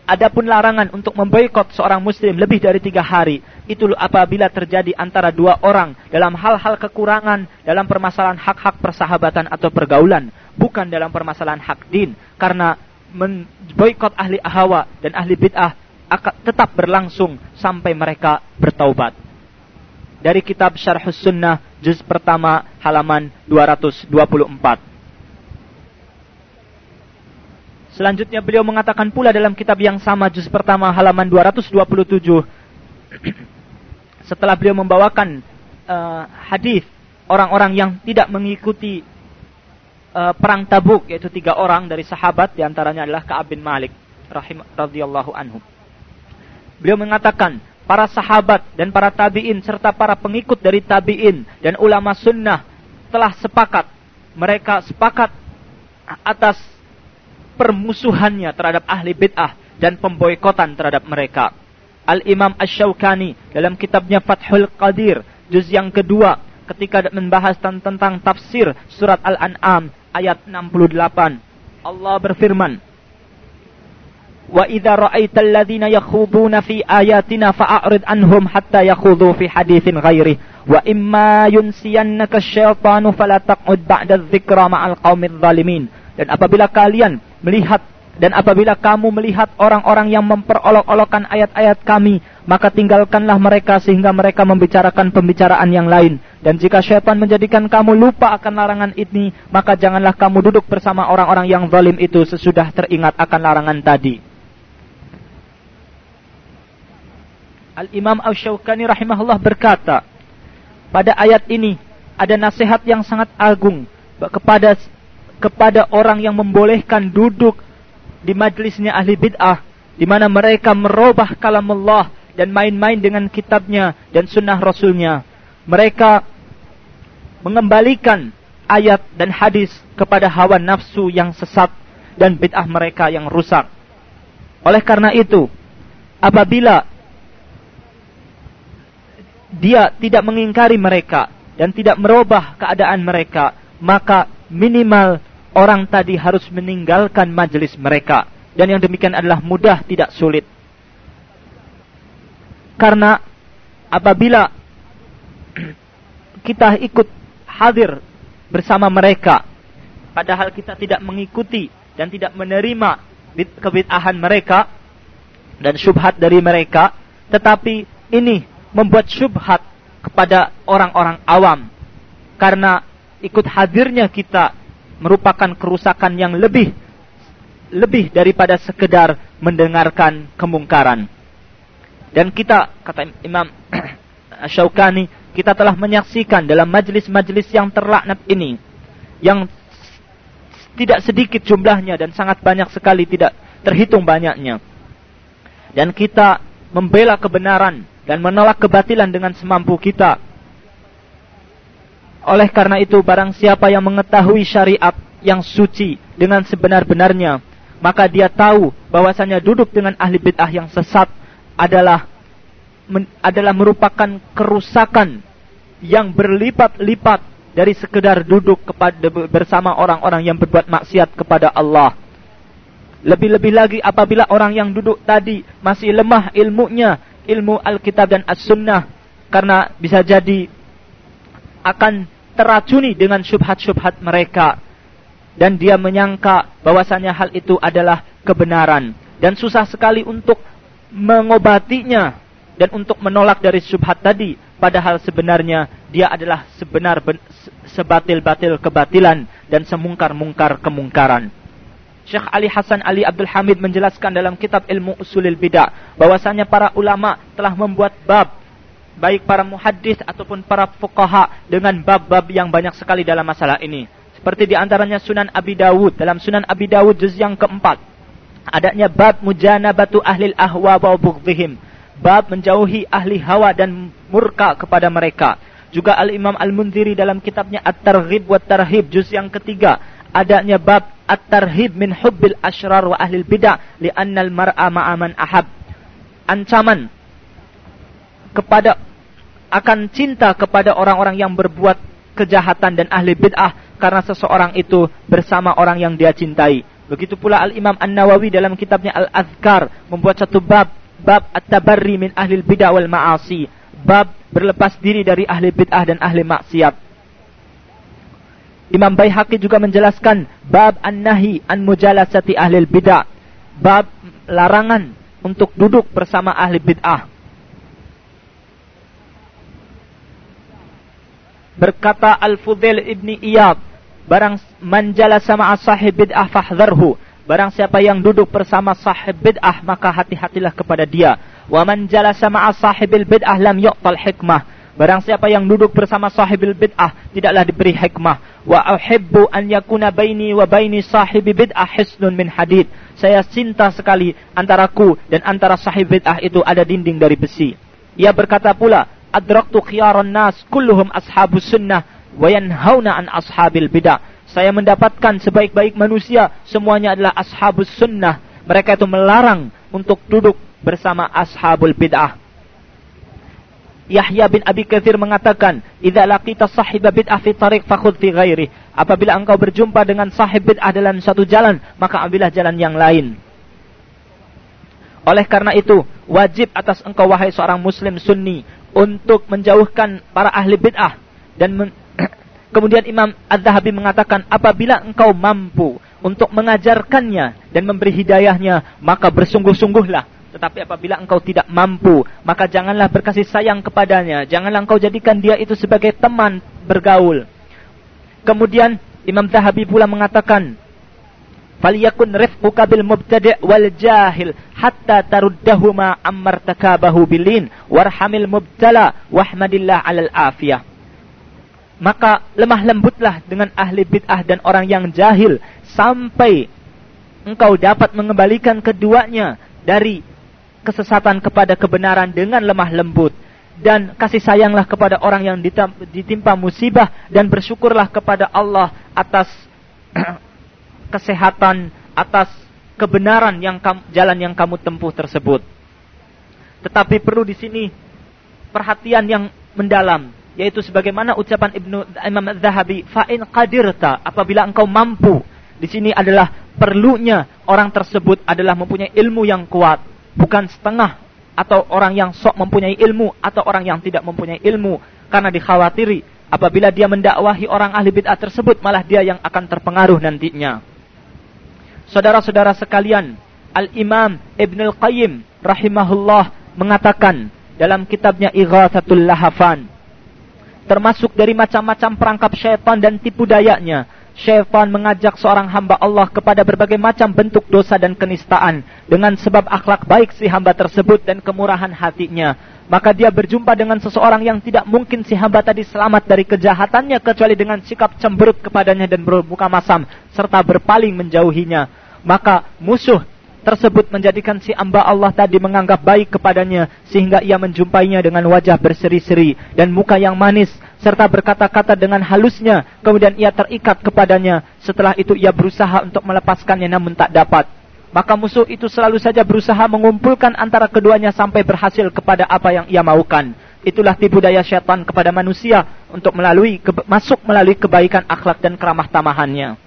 Adapun larangan untuk memboikot seorang muslim lebih dari tiga hari, itu apabila terjadi antara dua orang dalam hal-hal kekurangan dalam permasalahan hak-hak persahabatan atau pergaulan, bukan dalam permasalahan hak din. Karena memboikot ahli hawa dan ahli bid'ah akan tetap berlangsung sampai mereka bertaubat. Dari kitab Syarhus Sunnah, juz pertama, halaman 224. Selanjutnya beliau mengatakan pula dalam kitab yang sama juz pertama halaman 227 setelah beliau membawakan uh, hadis orang-orang yang tidak mengikuti uh, perang Tabuk yaitu tiga orang dari sahabat di antaranya adalah Ka'ab bin Malik rahim radhiyallahu anhu. Beliau mengatakan para sahabat dan para tabi'in serta para pengikut dari tabi'in dan ulama sunnah telah sepakat mereka sepakat atas permusuhannya terhadap ahli bid'ah dan pemboikotan terhadap mereka. Al-Imam Ash-Shawkani dalam kitabnya Fathul Qadir juz yang kedua ketika membahas tentang tafsir surat Al-An'am ayat 68 Allah berfirman Wa idza ra'aital ladzina yakhuduna fi ayatina fa'arid anhum hatta yakhudhu fi haditsin ghairi. Wa imma yunsiyannaka syaitanu fala taq'ud ma'al qaumidz zalimin. Dan apabila kalian melihat dan apabila kamu melihat orang-orang yang memperolok-olokkan ayat-ayat kami, maka tinggalkanlah mereka sehingga mereka membicarakan pembicaraan yang lain. Dan jika syaitan menjadikan kamu lupa akan larangan ini, maka janganlah kamu duduk bersama orang-orang yang zalim itu sesudah teringat akan larangan tadi. Al-Imam Ash-Shawkani rahimahullah berkata, pada ayat ini ada nasihat yang sangat agung kepada kepada orang yang membolehkan duduk di majlisnya ahli bid'ah di mana mereka merubah kalam Allah dan main-main dengan kitabnya dan sunnah rasulnya. Mereka mengembalikan ayat dan hadis kepada hawa nafsu yang sesat dan bid'ah mereka yang rusak. Oleh karena itu, apabila dia tidak mengingkari mereka dan tidak merubah keadaan mereka, maka minimal orang tadi harus meninggalkan majelis mereka. Dan yang demikian adalah mudah tidak sulit. Karena apabila kita ikut hadir bersama mereka, padahal kita tidak mengikuti dan tidak menerima kebid'ahan mereka dan syubhat dari mereka, tetapi ini membuat syubhat kepada orang-orang awam. Karena ikut hadirnya kita merupakan kerusakan yang lebih lebih daripada sekedar mendengarkan kemungkaran. Dan kita kata Imam Syaukani, kita telah menyaksikan dalam majelis-majelis yang terlaknat ini yang tidak sedikit jumlahnya dan sangat banyak sekali tidak terhitung banyaknya. Dan kita membela kebenaran dan menolak kebatilan dengan semampu kita oleh karena itu barang siapa yang mengetahui syariat yang suci dengan sebenar-benarnya, maka dia tahu bahwasanya duduk dengan ahli bid'ah yang sesat adalah men, adalah merupakan kerusakan yang berlipat-lipat dari sekedar duduk kepada bersama orang-orang yang berbuat maksiat kepada Allah. Lebih-lebih lagi apabila orang yang duduk tadi masih lemah ilmunya, ilmu Alkitab dan As-Sunnah karena bisa jadi akan teracuni dengan syubhat-syubhat mereka. Dan dia menyangka bahwasanya hal itu adalah kebenaran. Dan susah sekali untuk mengobatinya dan untuk menolak dari syubhat tadi. Padahal sebenarnya dia adalah sebenar sebatil-batil kebatilan dan semungkar-mungkar kemungkaran. Syekh Ali Hasan Ali Abdul Hamid menjelaskan dalam kitab Ilmu Usulil Bidah bahwasanya para ulama telah membuat bab baik para muhaddis ataupun para fuqaha dengan bab-bab yang banyak sekali dalam masalah ini. Seperti di antaranya Sunan Abi Dawud. Dalam Sunan Abi Dawud juz yang keempat. Adanya bab mujanabatu ahlil ahwa wa bughdihim. Bab menjauhi ahli hawa dan murka kepada mereka. Juga Al-Imam Al-Munziri dalam kitabnya At-Targhib wa Tarhib juz yang ketiga. Adanya bab At-Tarhib min hubbil ashrar wa ahlil bid'ah li'annal mar'a ma'aman ahab. Ancaman kepada akan cinta kepada orang-orang yang berbuat kejahatan dan ahli bid'ah karena seseorang itu bersama orang yang dia cintai. Begitu pula Al-Imam An-Nawawi dalam kitabnya Al-Azkar membuat satu bab bab at-tabarri min ahli bid'ah wal ma'asi. Bab berlepas diri dari ahli bid'ah dan ahli maksiat. Imam Baihaqi juga menjelaskan bab an-nahi an mujalasati ahli bid'ah. Bab larangan untuk duduk bersama ahli bid'ah. Berkata Al-Fudail ibni Iyad, barang manjala sama sahib bid'ah fahdharhu. Barang siapa yang duduk bersama sahib bid'ah, maka hati-hatilah kepada dia. Wa manjala sama sahibil bid'ah lam yu'tal hikmah. Barang siapa yang duduk bersama sahibil bid'ah, tidaklah diberi hikmah. Wa uhibbu an yakuna baini wa baini sahibi bid'ah hisnun min hadid. Saya cinta sekali antaraku dan antara sahib bid'ah itu ada dinding dari besi. Ia berkata pula, adraktu khiyaran nas kulluhum ashabus sunnah wa yanhauna an ashabil bidah. Saya mendapatkan sebaik-baik manusia semuanya adalah ashabus sunnah. Mereka itu melarang untuk duduk bersama ashabul bid'ah. Yahya bin Abi Kathir mengatakan, "Idza laqita sahiba bid'ah fi tariq fakhudh fi ghairi." Apabila engkau berjumpa dengan sahib bid'ah dalam satu jalan, maka ambillah jalan yang lain. Oleh karena itu, wajib atas engkau wahai seorang muslim sunni untuk menjauhkan para ahli bid'ah dan men kemudian Imam Az-Zahabi mengatakan apabila engkau mampu untuk mengajarkannya dan memberi hidayahnya, maka bersungguh-sungguhlah. Tetapi apabila engkau tidak mampu, maka janganlah berkasih sayang kepadanya. Janganlah engkau jadikan dia itu sebagai teman bergaul. Kemudian Imam Zahabi pula mengatakan, Faliyakun rifquka bil mubtadi' wal jahil hatta taruddahuma ammar takabahu bilin warhamil mubtala wahmadillah alal afiyah. Maka lemah lembutlah dengan ahli bid'ah dan orang yang jahil sampai engkau dapat mengembalikan keduanya dari kesesatan kepada kebenaran dengan lemah lembut dan kasih sayanglah kepada orang yang ditimpa musibah dan bersyukurlah kepada Allah atas kesehatan, atas kebenaran yang jalan yang kamu tempuh tersebut. Tetapi perlu di sini perhatian yang mendalam, yaitu sebagaimana ucapan Ibnu Imam Az-Zahabi, fa'in qadirta apabila engkau mampu. Di sini adalah perlunya orang tersebut adalah mempunyai ilmu yang kuat, bukan setengah atau orang yang sok mempunyai ilmu atau orang yang tidak mempunyai ilmu karena dikhawatiri apabila dia mendakwahi orang ahli bid'ah tersebut malah dia yang akan terpengaruh nantinya. Saudara-saudara sekalian, Al-Imam Ibn Al-Qayyim rahimahullah mengatakan dalam kitabnya Ighathatul Lahafan termasuk dari macam-macam perangkap syaitan dan tipu dayanya syaitan mengajak seorang hamba Allah kepada berbagai macam bentuk dosa dan kenistaan dengan sebab akhlak baik si hamba tersebut dan kemurahan hatinya maka dia berjumpa dengan seseorang yang tidak mungkin si hamba tadi selamat dari kejahatannya kecuali dengan sikap cemberut kepadanya dan bermuka masam serta berpaling menjauhinya. Maka musuh tersebut menjadikan si hamba Allah tadi menganggap baik kepadanya sehingga ia menjumpainya dengan wajah berseri-seri dan muka yang manis serta berkata-kata dengan halusnya. Kemudian ia terikat kepadanya. Setelah itu ia berusaha untuk melepaskannya namun tak dapat maka musuh itu selalu saja berusaha mengumpulkan antara keduanya sampai berhasil kepada apa yang ia maukan. Itulah tipu daya syaitan kepada manusia untuk melalui masuk melalui kebaikan akhlak dan keramah tamahannya.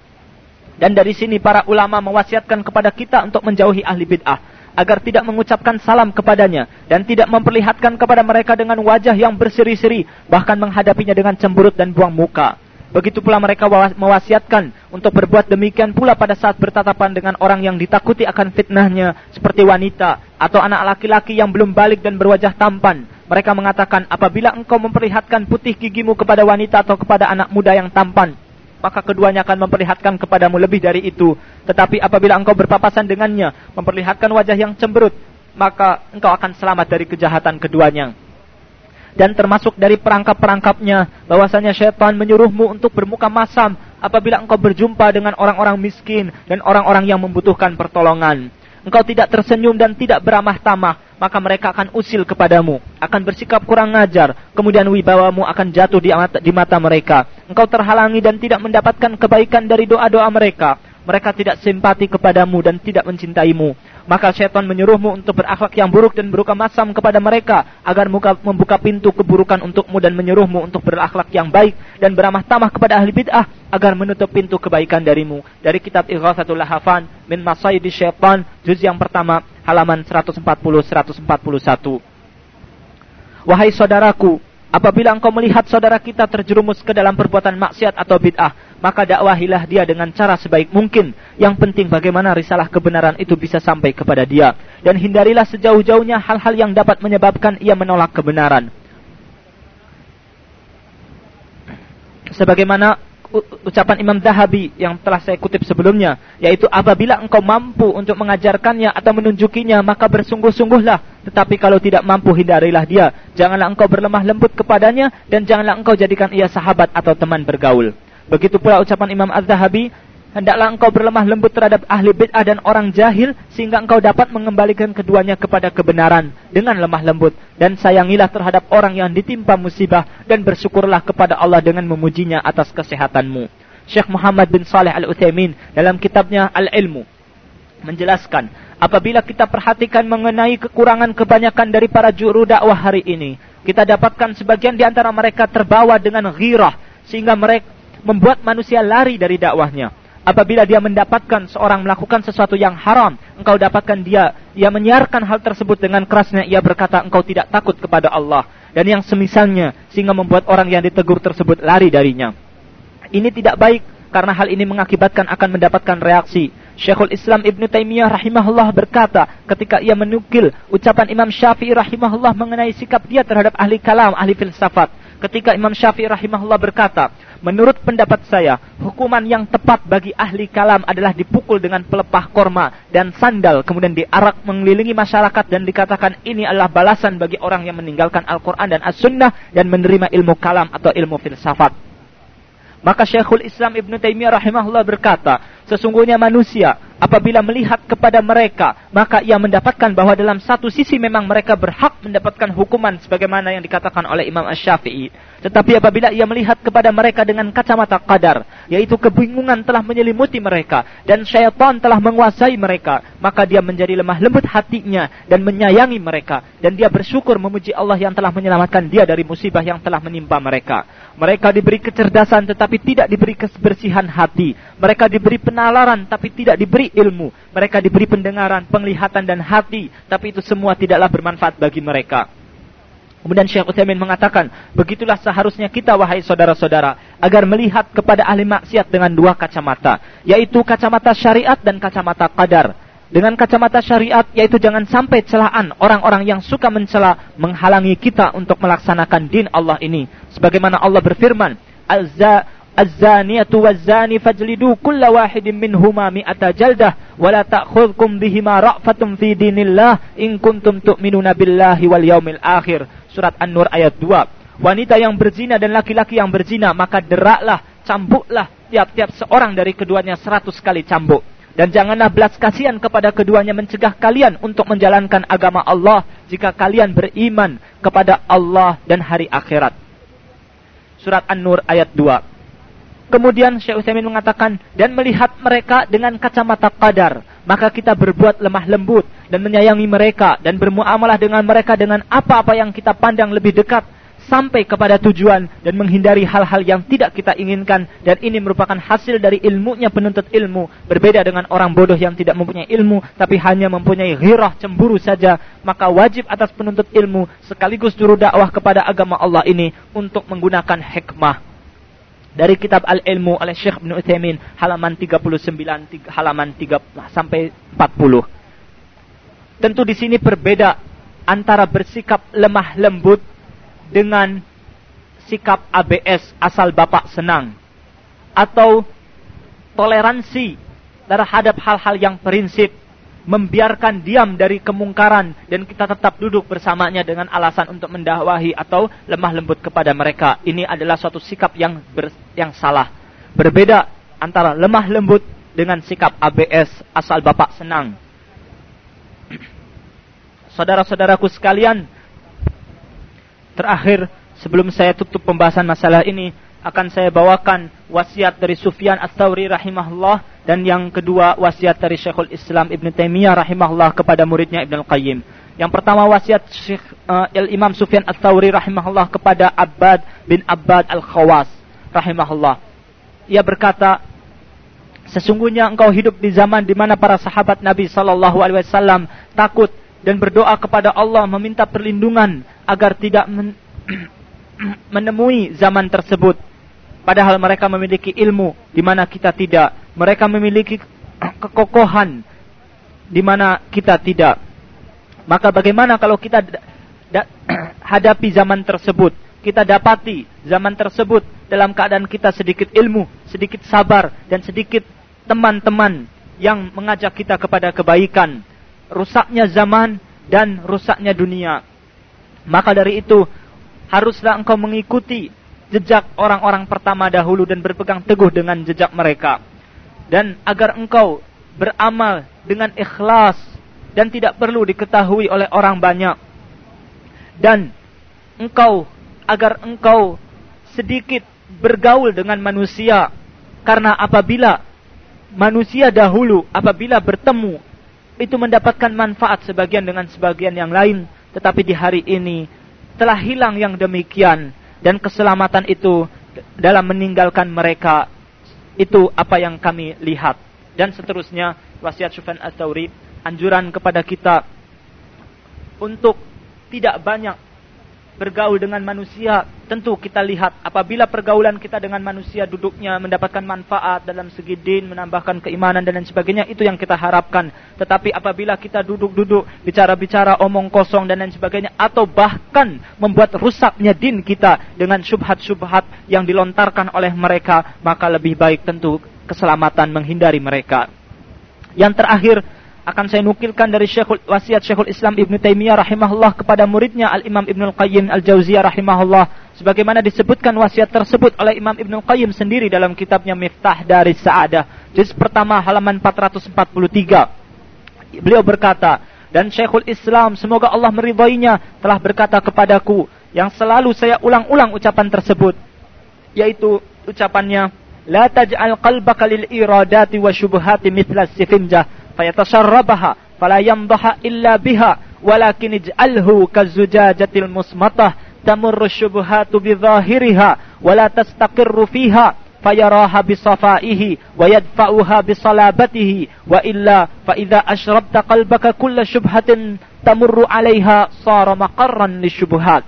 Dan dari sini para ulama mewasiatkan kepada kita untuk menjauhi ahli bid'ah agar tidak mengucapkan salam kepadanya dan tidak memperlihatkan kepada mereka dengan wajah yang berseri-seri bahkan menghadapinya dengan cemberut dan buang muka. Begitu pula mereka mewasiatkan untuk berbuat demikian pula pada saat bertatapan dengan orang yang ditakuti akan fitnahnya seperti wanita atau anak laki-laki yang belum balik dan berwajah tampan. Mereka mengatakan apabila engkau memperlihatkan putih gigimu kepada wanita atau kepada anak muda yang tampan, maka keduanya akan memperlihatkan kepadamu lebih dari itu. Tetapi apabila engkau berpapasan dengannya, memperlihatkan wajah yang cemberut, maka engkau akan selamat dari kejahatan keduanya dan termasuk dari perangkap-perangkapnya bahwasanya syaitan menyuruhmu untuk bermuka masam apabila engkau berjumpa dengan orang-orang miskin dan orang-orang yang membutuhkan pertolongan. Engkau tidak tersenyum dan tidak beramah tamah, maka mereka akan usil kepadamu, akan bersikap kurang ngajar, kemudian wibawamu akan jatuh di mata mereka. Engkau terhalangi dan tidak mendapatkan kebaikan dari doa-doa mereka. Mereka tidak simpati kepadamu dan tidak mencintaimu maka syaitan menyuruhmu untuk berakhlak yang buruk dan beruka masam kepada mereka agar muka, membuka pintu keburukan untukmu dan menyuruhmu untuk berakhlak yang baik dan beramah tamah kepada ahli bid'ah agar menutup pintu kebaikan darimu. Dari kitab Ighathatul Lahafan min Masayidi Syaitan juz yang pertama halaman 140 141. Wahai saudaraku, Apabila engkau melihat saudara kita terjerumus ke dalam perbuatan maksiat atau bid'ah, maka dakwahilah dia dengan cara sebaik mungkin. Yang penting bagaimana risalah kebenaran itu bisa sampai kepada dia. Dan hindarilah sejauh-jauhnya hal-hal yang dapat menyebabkan ia menolak kebenaran. Sebagaimana ucapan Imam Zahabi yang telah saya kutip sebelumnya, yaitu apabila engkau mampu untuk mengajarkannya atau menunjukinya, maka bersungguh-sungguhlah. Tetapi kalau tidak mampu, hindarilah dia. Janganlah engkau berlemah lembut kepadanya, dan janganlah engkau jadikan ia sahabat atau teman bergaul. Begitu pula ucapan Imam Az-Zahabi, hendaklah engkau berlemah lembut terhadap ahli bid'ah dan orang jahil sehingga engkau dapat mengembalikan keduanya kepada kebenaran dengan lemah lembut dan sayangilah terhadap orang yang ditimpa musibah dan bersyukurlah kepada Allah dengan memujinya atas kesehatanmu. Syekh Muhammad bin Saleh Al-Utsaimin dalam kitabnya Al-Ilmu menjelaskan apabila kita perhatikan mengenai kekurangan kebanyakan dari para juru dakwah hari ini kita dapatkan sebagian di antara mereka terbawa dengan ghirah sehingga mereka membuat manusia lari dari dakwahnya apabila dia mendapatkan seorang melakukan sesuatu yang haram, engkau dapatkan dia ia menyiarkan hal tersebut dengan kerasnya ia berkata engkau tidak takut kepada Allah dan yang semisalnya sehingga membuat orang yang ditegur tersebut lari darinya. Ini tidak baik karena hal ini mengakibatkan akan mendapatkan reaksi. Syekhul Islam Ibn Taimiyah rahimahullah berkata ketika ia menukil ucapan Imam Syafi'i rahimahullah mengenai sikap dia terhadap ahli kalam, ahli filsafat. Ketika Imam Syafi'i rahimahullah berkata, Menurut pendapat saya, hukuman yang tepat bagi ahli kalam adalah dipukul dengan pelepah korma dan sandal, kemudian diarak mengelilingi masyarakat dan dikatakan ini adalah balasan bagi orang yang meninggalkan Al-Quran dan As-Sunnah dan menerima ilmu kalam atau ilmu filsafat. Maka Syekhul Islam Ibn Taimiyah rahimahullah berkata, sesungguhnya manusia apabila melihat kepada mereka, maka ia mendapatkan bahwa dalam satu sisi memang mereka berhak mendapatkan hukuman sebagaimana yang dikatakan oleh Imam Ash-Syafi'i. Tetapi apabila ia melihat kepada mereka dengan kacamata qadar, yaitu kebingungan telah menyelimuti mereka dan syaitan telah menguasai mereka, maka dia menjadi lemah lembut hatinya dan menyayangi mereka dan dia bersyukur memuji Allah yang telah menyelamatkan dia dari musibah yang telah menimpa mereka. Mereka diberi kecerdasan tetapi tidak diberi kebersihan hati. Mereka diberi penalaran tapi tidak diberi ilmu. Mereka diberi pendengaran, penglihatan dan hati, tapi itu semua tidaklah bermanfaat bagi mereka. Kemudian Syekh Utsaimin mengatakan, begitulah seharusnya kita wahai saudara-saudara agar melihat kepada ahli maksiat dengan dua kacamata, yaitu kacamata syariat dan kacamata qadar. Dengan kacamata syariat yaitu jangan sampai celaan orang-orang yang suka mencela menghalangi kita untuk melaksanakan din Allah ini. Sebagaimana Allah berfirman, "Azza Az-zaniyatu waz-zani fajlidu kulla wahidin minhuma mi'ata jaldah wa la ta'khudhukum bihima ra'fatun fi dinillah in kuntum tu'minuna billahi wal yaumil akhir. Surat An-Nur ayat 2. Wanita yang berzina dan laki-laki yang berzina maka deraklah, cambuklah tiap-tiap seorang dari keduanya seratus kali cambuk. Dan janganlah belas kasihan kepada keduanya mencegah kalian untuk menjalankan agama Allah jika kalian beriman kepada Allah dan hari akhirat. Surat An-Nur ayat 2. Kemudian Syekh Utsaimin mengatakan dan melihat mereka dengan kacamata qadar, maka kita berbuat lemah lembut dan menyayangi mereka dan bermuamalah dengan mereka dengan apa-apa yang kita pandang lebih dekat sampai kepada tujuan dan menghindari hal-hal yang tidak kita inginkan. Dan ini merupakan hasil dari ilmunya penuntut ilmu berbeda dengan orang bodoh yang tidak mempunyai ilmu tapi hanya mempunyai ghirah cemburu saja. Maka wajib atas penuntut ilmu sekaligus juru dakwah kepada agama Allah ini untuk menggunakan hikmah dari kitab Al-Ilmu oleh Syekh Ibn Uthaymin halaman 39 halaman 3 sampai 40. Tentu di sini berbeda antara bersikap lemah lembut dengan sikap ABS asal Bapak senang atau toleransi terhadap hal-hal yang prinsip membiarkan diam dari kemungkaran dan kita tetap duduk bersamanya dengan alasan untuk mendakwahi atau lemah lembut kepada mereka. Ini adalah suatu sikap yang ber, yang salah. Berbeda antara lemah lembut dengan sikap ABS asal Bapak senang. Saudara-saudaraku sekalian, terakhir sebelum saya tutup pembahasan masalah ini, akan saya bawakan wasiat dari Sufyan Ats-Tsauri rahimahullah dan yang kedua wasiat dari Syekhul Islam Ibn Taimiyah rahimahullah kepada muridnya Ibn Al-Qayyim. Yang pertama wasiat Syekh uh, Imam Sufyan Ats-Tsauri rahimahullah kepada Abbad bin Abbad Al-Khawas rahimahullah. Ia berkata, sesungguhnya engkau hidup di zaman di mana para sahabat Nabi sallallahu alaihi wasallam takut dan berdoa kepada Allah meminta perlindungan agar tidak men menemui zaman tersebut Padahal mereka memiliki ilmu di mana kita tidak. Mereka memiliki kekokohan di mana kita tidak. Maka bagaimana kalau kita hadapi zaman tersebut? Kita dapati zaman tersebut dalam keadaan kita sedikit ilmu, sedikit sabar, dan sedikit teman-teman yang mengajak kita kepada kebaikan. Rusaknya zaman dan rusaknya dunia. Maka dari itu, haruslah engkau mengikuti jejak orang-orang pertama dahulu dan berpegang teguh dengan jejak mereka. Dan agar engkau beramal dengan ikhlas dan tidak perlu diketahui oleh orang banyak. Dan engkau agar engkau sedikit bergaul dengan manusia karena apabila manusia dahulu apabila bertemu itu mendapatkan manfaat sebagian dengan sebagian yang lain tetapi di hari ini telah hilang yang demikian dan keselamatan itu dalam meninggalkan mereka Itu apa yang kami lihat. Dan seterusnya wasiat Sufyan Ats-Tsauri anjuran kepada kita untuk tidak banyak bergaul dengan manusia, tentu kita lihat apabila pergaulan kita dengan manusia duduknya mendapatkan manfaat dalam segi din, menambahkan keimanan dan lain sebagainya, itu yang kita harapkan. Tetapi apabila kita duduk-duduk, bicara-bicara, omong kosong dan lain sebagainya, atau bahkan membuat rusaknya din kita dengan syubhat-syubhat yang dilontarkan oleh mereka, maka lebih baik tentu keselamatan menghindari mereka. Yang terakhir, akan saya nukilkan dari Syekhul wasiat Syekhul Islam Ibnu Taimiyah rahimahullah kepada muridnya Al Imam Ibnu Qayyim Al Jauziyah rahimahullah. Sebagaimana disebutkan wasiat tersebut oleh Imam Ibnu Qayyim sendiri dalam kitabnya Miftah dari Sa'adah juz pertama halaman 443 beliau berkata dan Syekhul Islam semoga Allah meridhoinya telah berkata kepadaku yang selalu saya ulang-ulang ucapan tersebut yaitu ucapannya la taj'al qalbaka lil iradati wa syubhati mithla fayatasharrabaha fala yamdaha illa biha walakin ij'alhu kazujajatil musmatah tamurru syubhatu bidhahiriha wala tastaqirru fiha fayaraha bisafaihi wa yadfa'uha bisalabatihi wa illa fa idza ashrabta qalbaka kulla syubhatin tamurru 'alaiha sara maqarran lisyubhat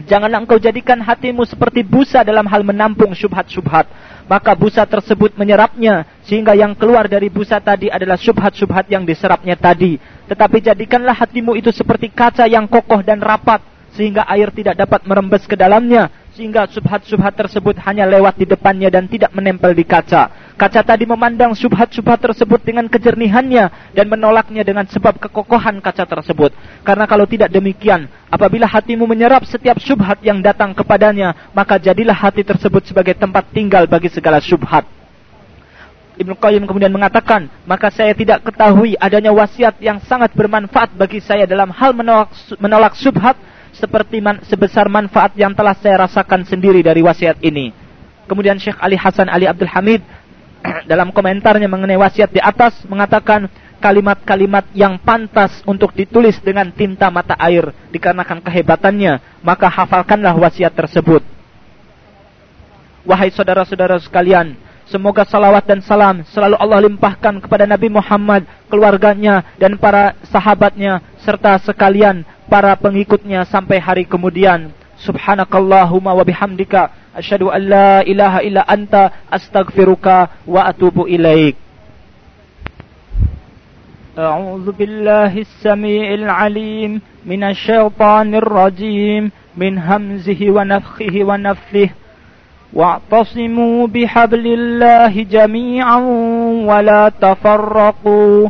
Janganlah engkau jadikan hatimu seperti busa dalam hal menampung syubhat-syubhat maka busa tersebut menyerapnya sehingga yang keluar dari busa tadi adalah subhat-subhat yang diserapnya tadi. Tetapi jadikanlah hatimu itu seperti kaca yang kokoh dan rapat sehingga air tidak dapat merembes ke dalamnya sehingga subhat-subhat tersebut hanya lewat di depannya dan tidak menempel di kaca. Kaca tadi memandang subhat-subhat tersebut dengan kejernihannya dan menolaknya dengan sebab kekokohan kaca tersebut. Karena kalau tidak demikian, apabila hatimu menyerap setiap subhat yang datang kepadanya, maka jadilah hati tersebut sebagai tempat tinggal bagi segala subhat. Ibnu Qayyim kemudian mengatakan, maka saya tidak ketahui adanya wasiat yang sangat bermanfaat bagi saya dalam hal menolak, menolak subhat seperti man, sebesar manfaat yang telah saya rasakan sendiri dari wasiat ini. Kemudian Syekh Ali Hasan Ali Abdul Hamid dalam komentarnya mengenai wasiat di atas mengatakan kalimat-kalimat yang pantas untuk ditulis dengan tinta mata air dikarenakan kehebatannya, maka hafalkanlah wasiat tersebut. Wahai saudara-saudara sekalian, semoga salawat dan salam selalu Allah limpahkan kepada Nabi Muhammad, keluarganya dan para sahabatnya serta sekalian para pengikutnya sampai hari kemudian. Subhanakallahumma wa bihamdika asyhadu an la ilaha illa anta astaghfiruka wa atubu ilaik. أعوذ بالله السميع العليم من الشيطان الرجيم من همزه ونفخه ونفثه واعتصموا بحبل الله جميعا ولا تفرقوا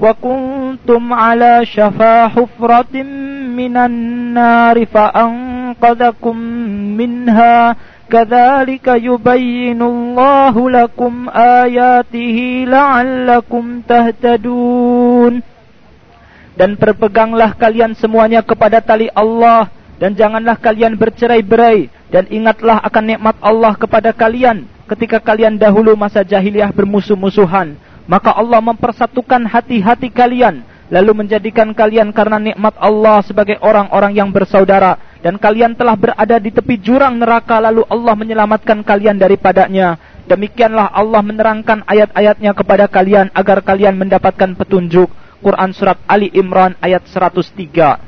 وكنتم على شفا حفرة من النار فأنقذكم منها كذلك يبين الله لكم آياته لعلكم تهتدون dan berpeganglah kalian semuanya kepada tali Allah dan janganlah kalian bercerai-berai dan ingatlah akan nikmat Allah kepada kalian ketika kalian dahulu masa jahiliyah bermusuh-musuhan maka Allah mempersatukan hati-hati kalian lalu menjadikan kalian karena nikmat Allah sebagai orang-orang yang bersaudara. Dan kalian telah berada di tepi jurang neraka lalu Allah menyelamatkan kalian daripadanya. Demikianlah Allah menerangkan ayat-ayatnya kepada kalian agar kalian mendapatkan petunjuk. Quran surat Ali Imran ayat 103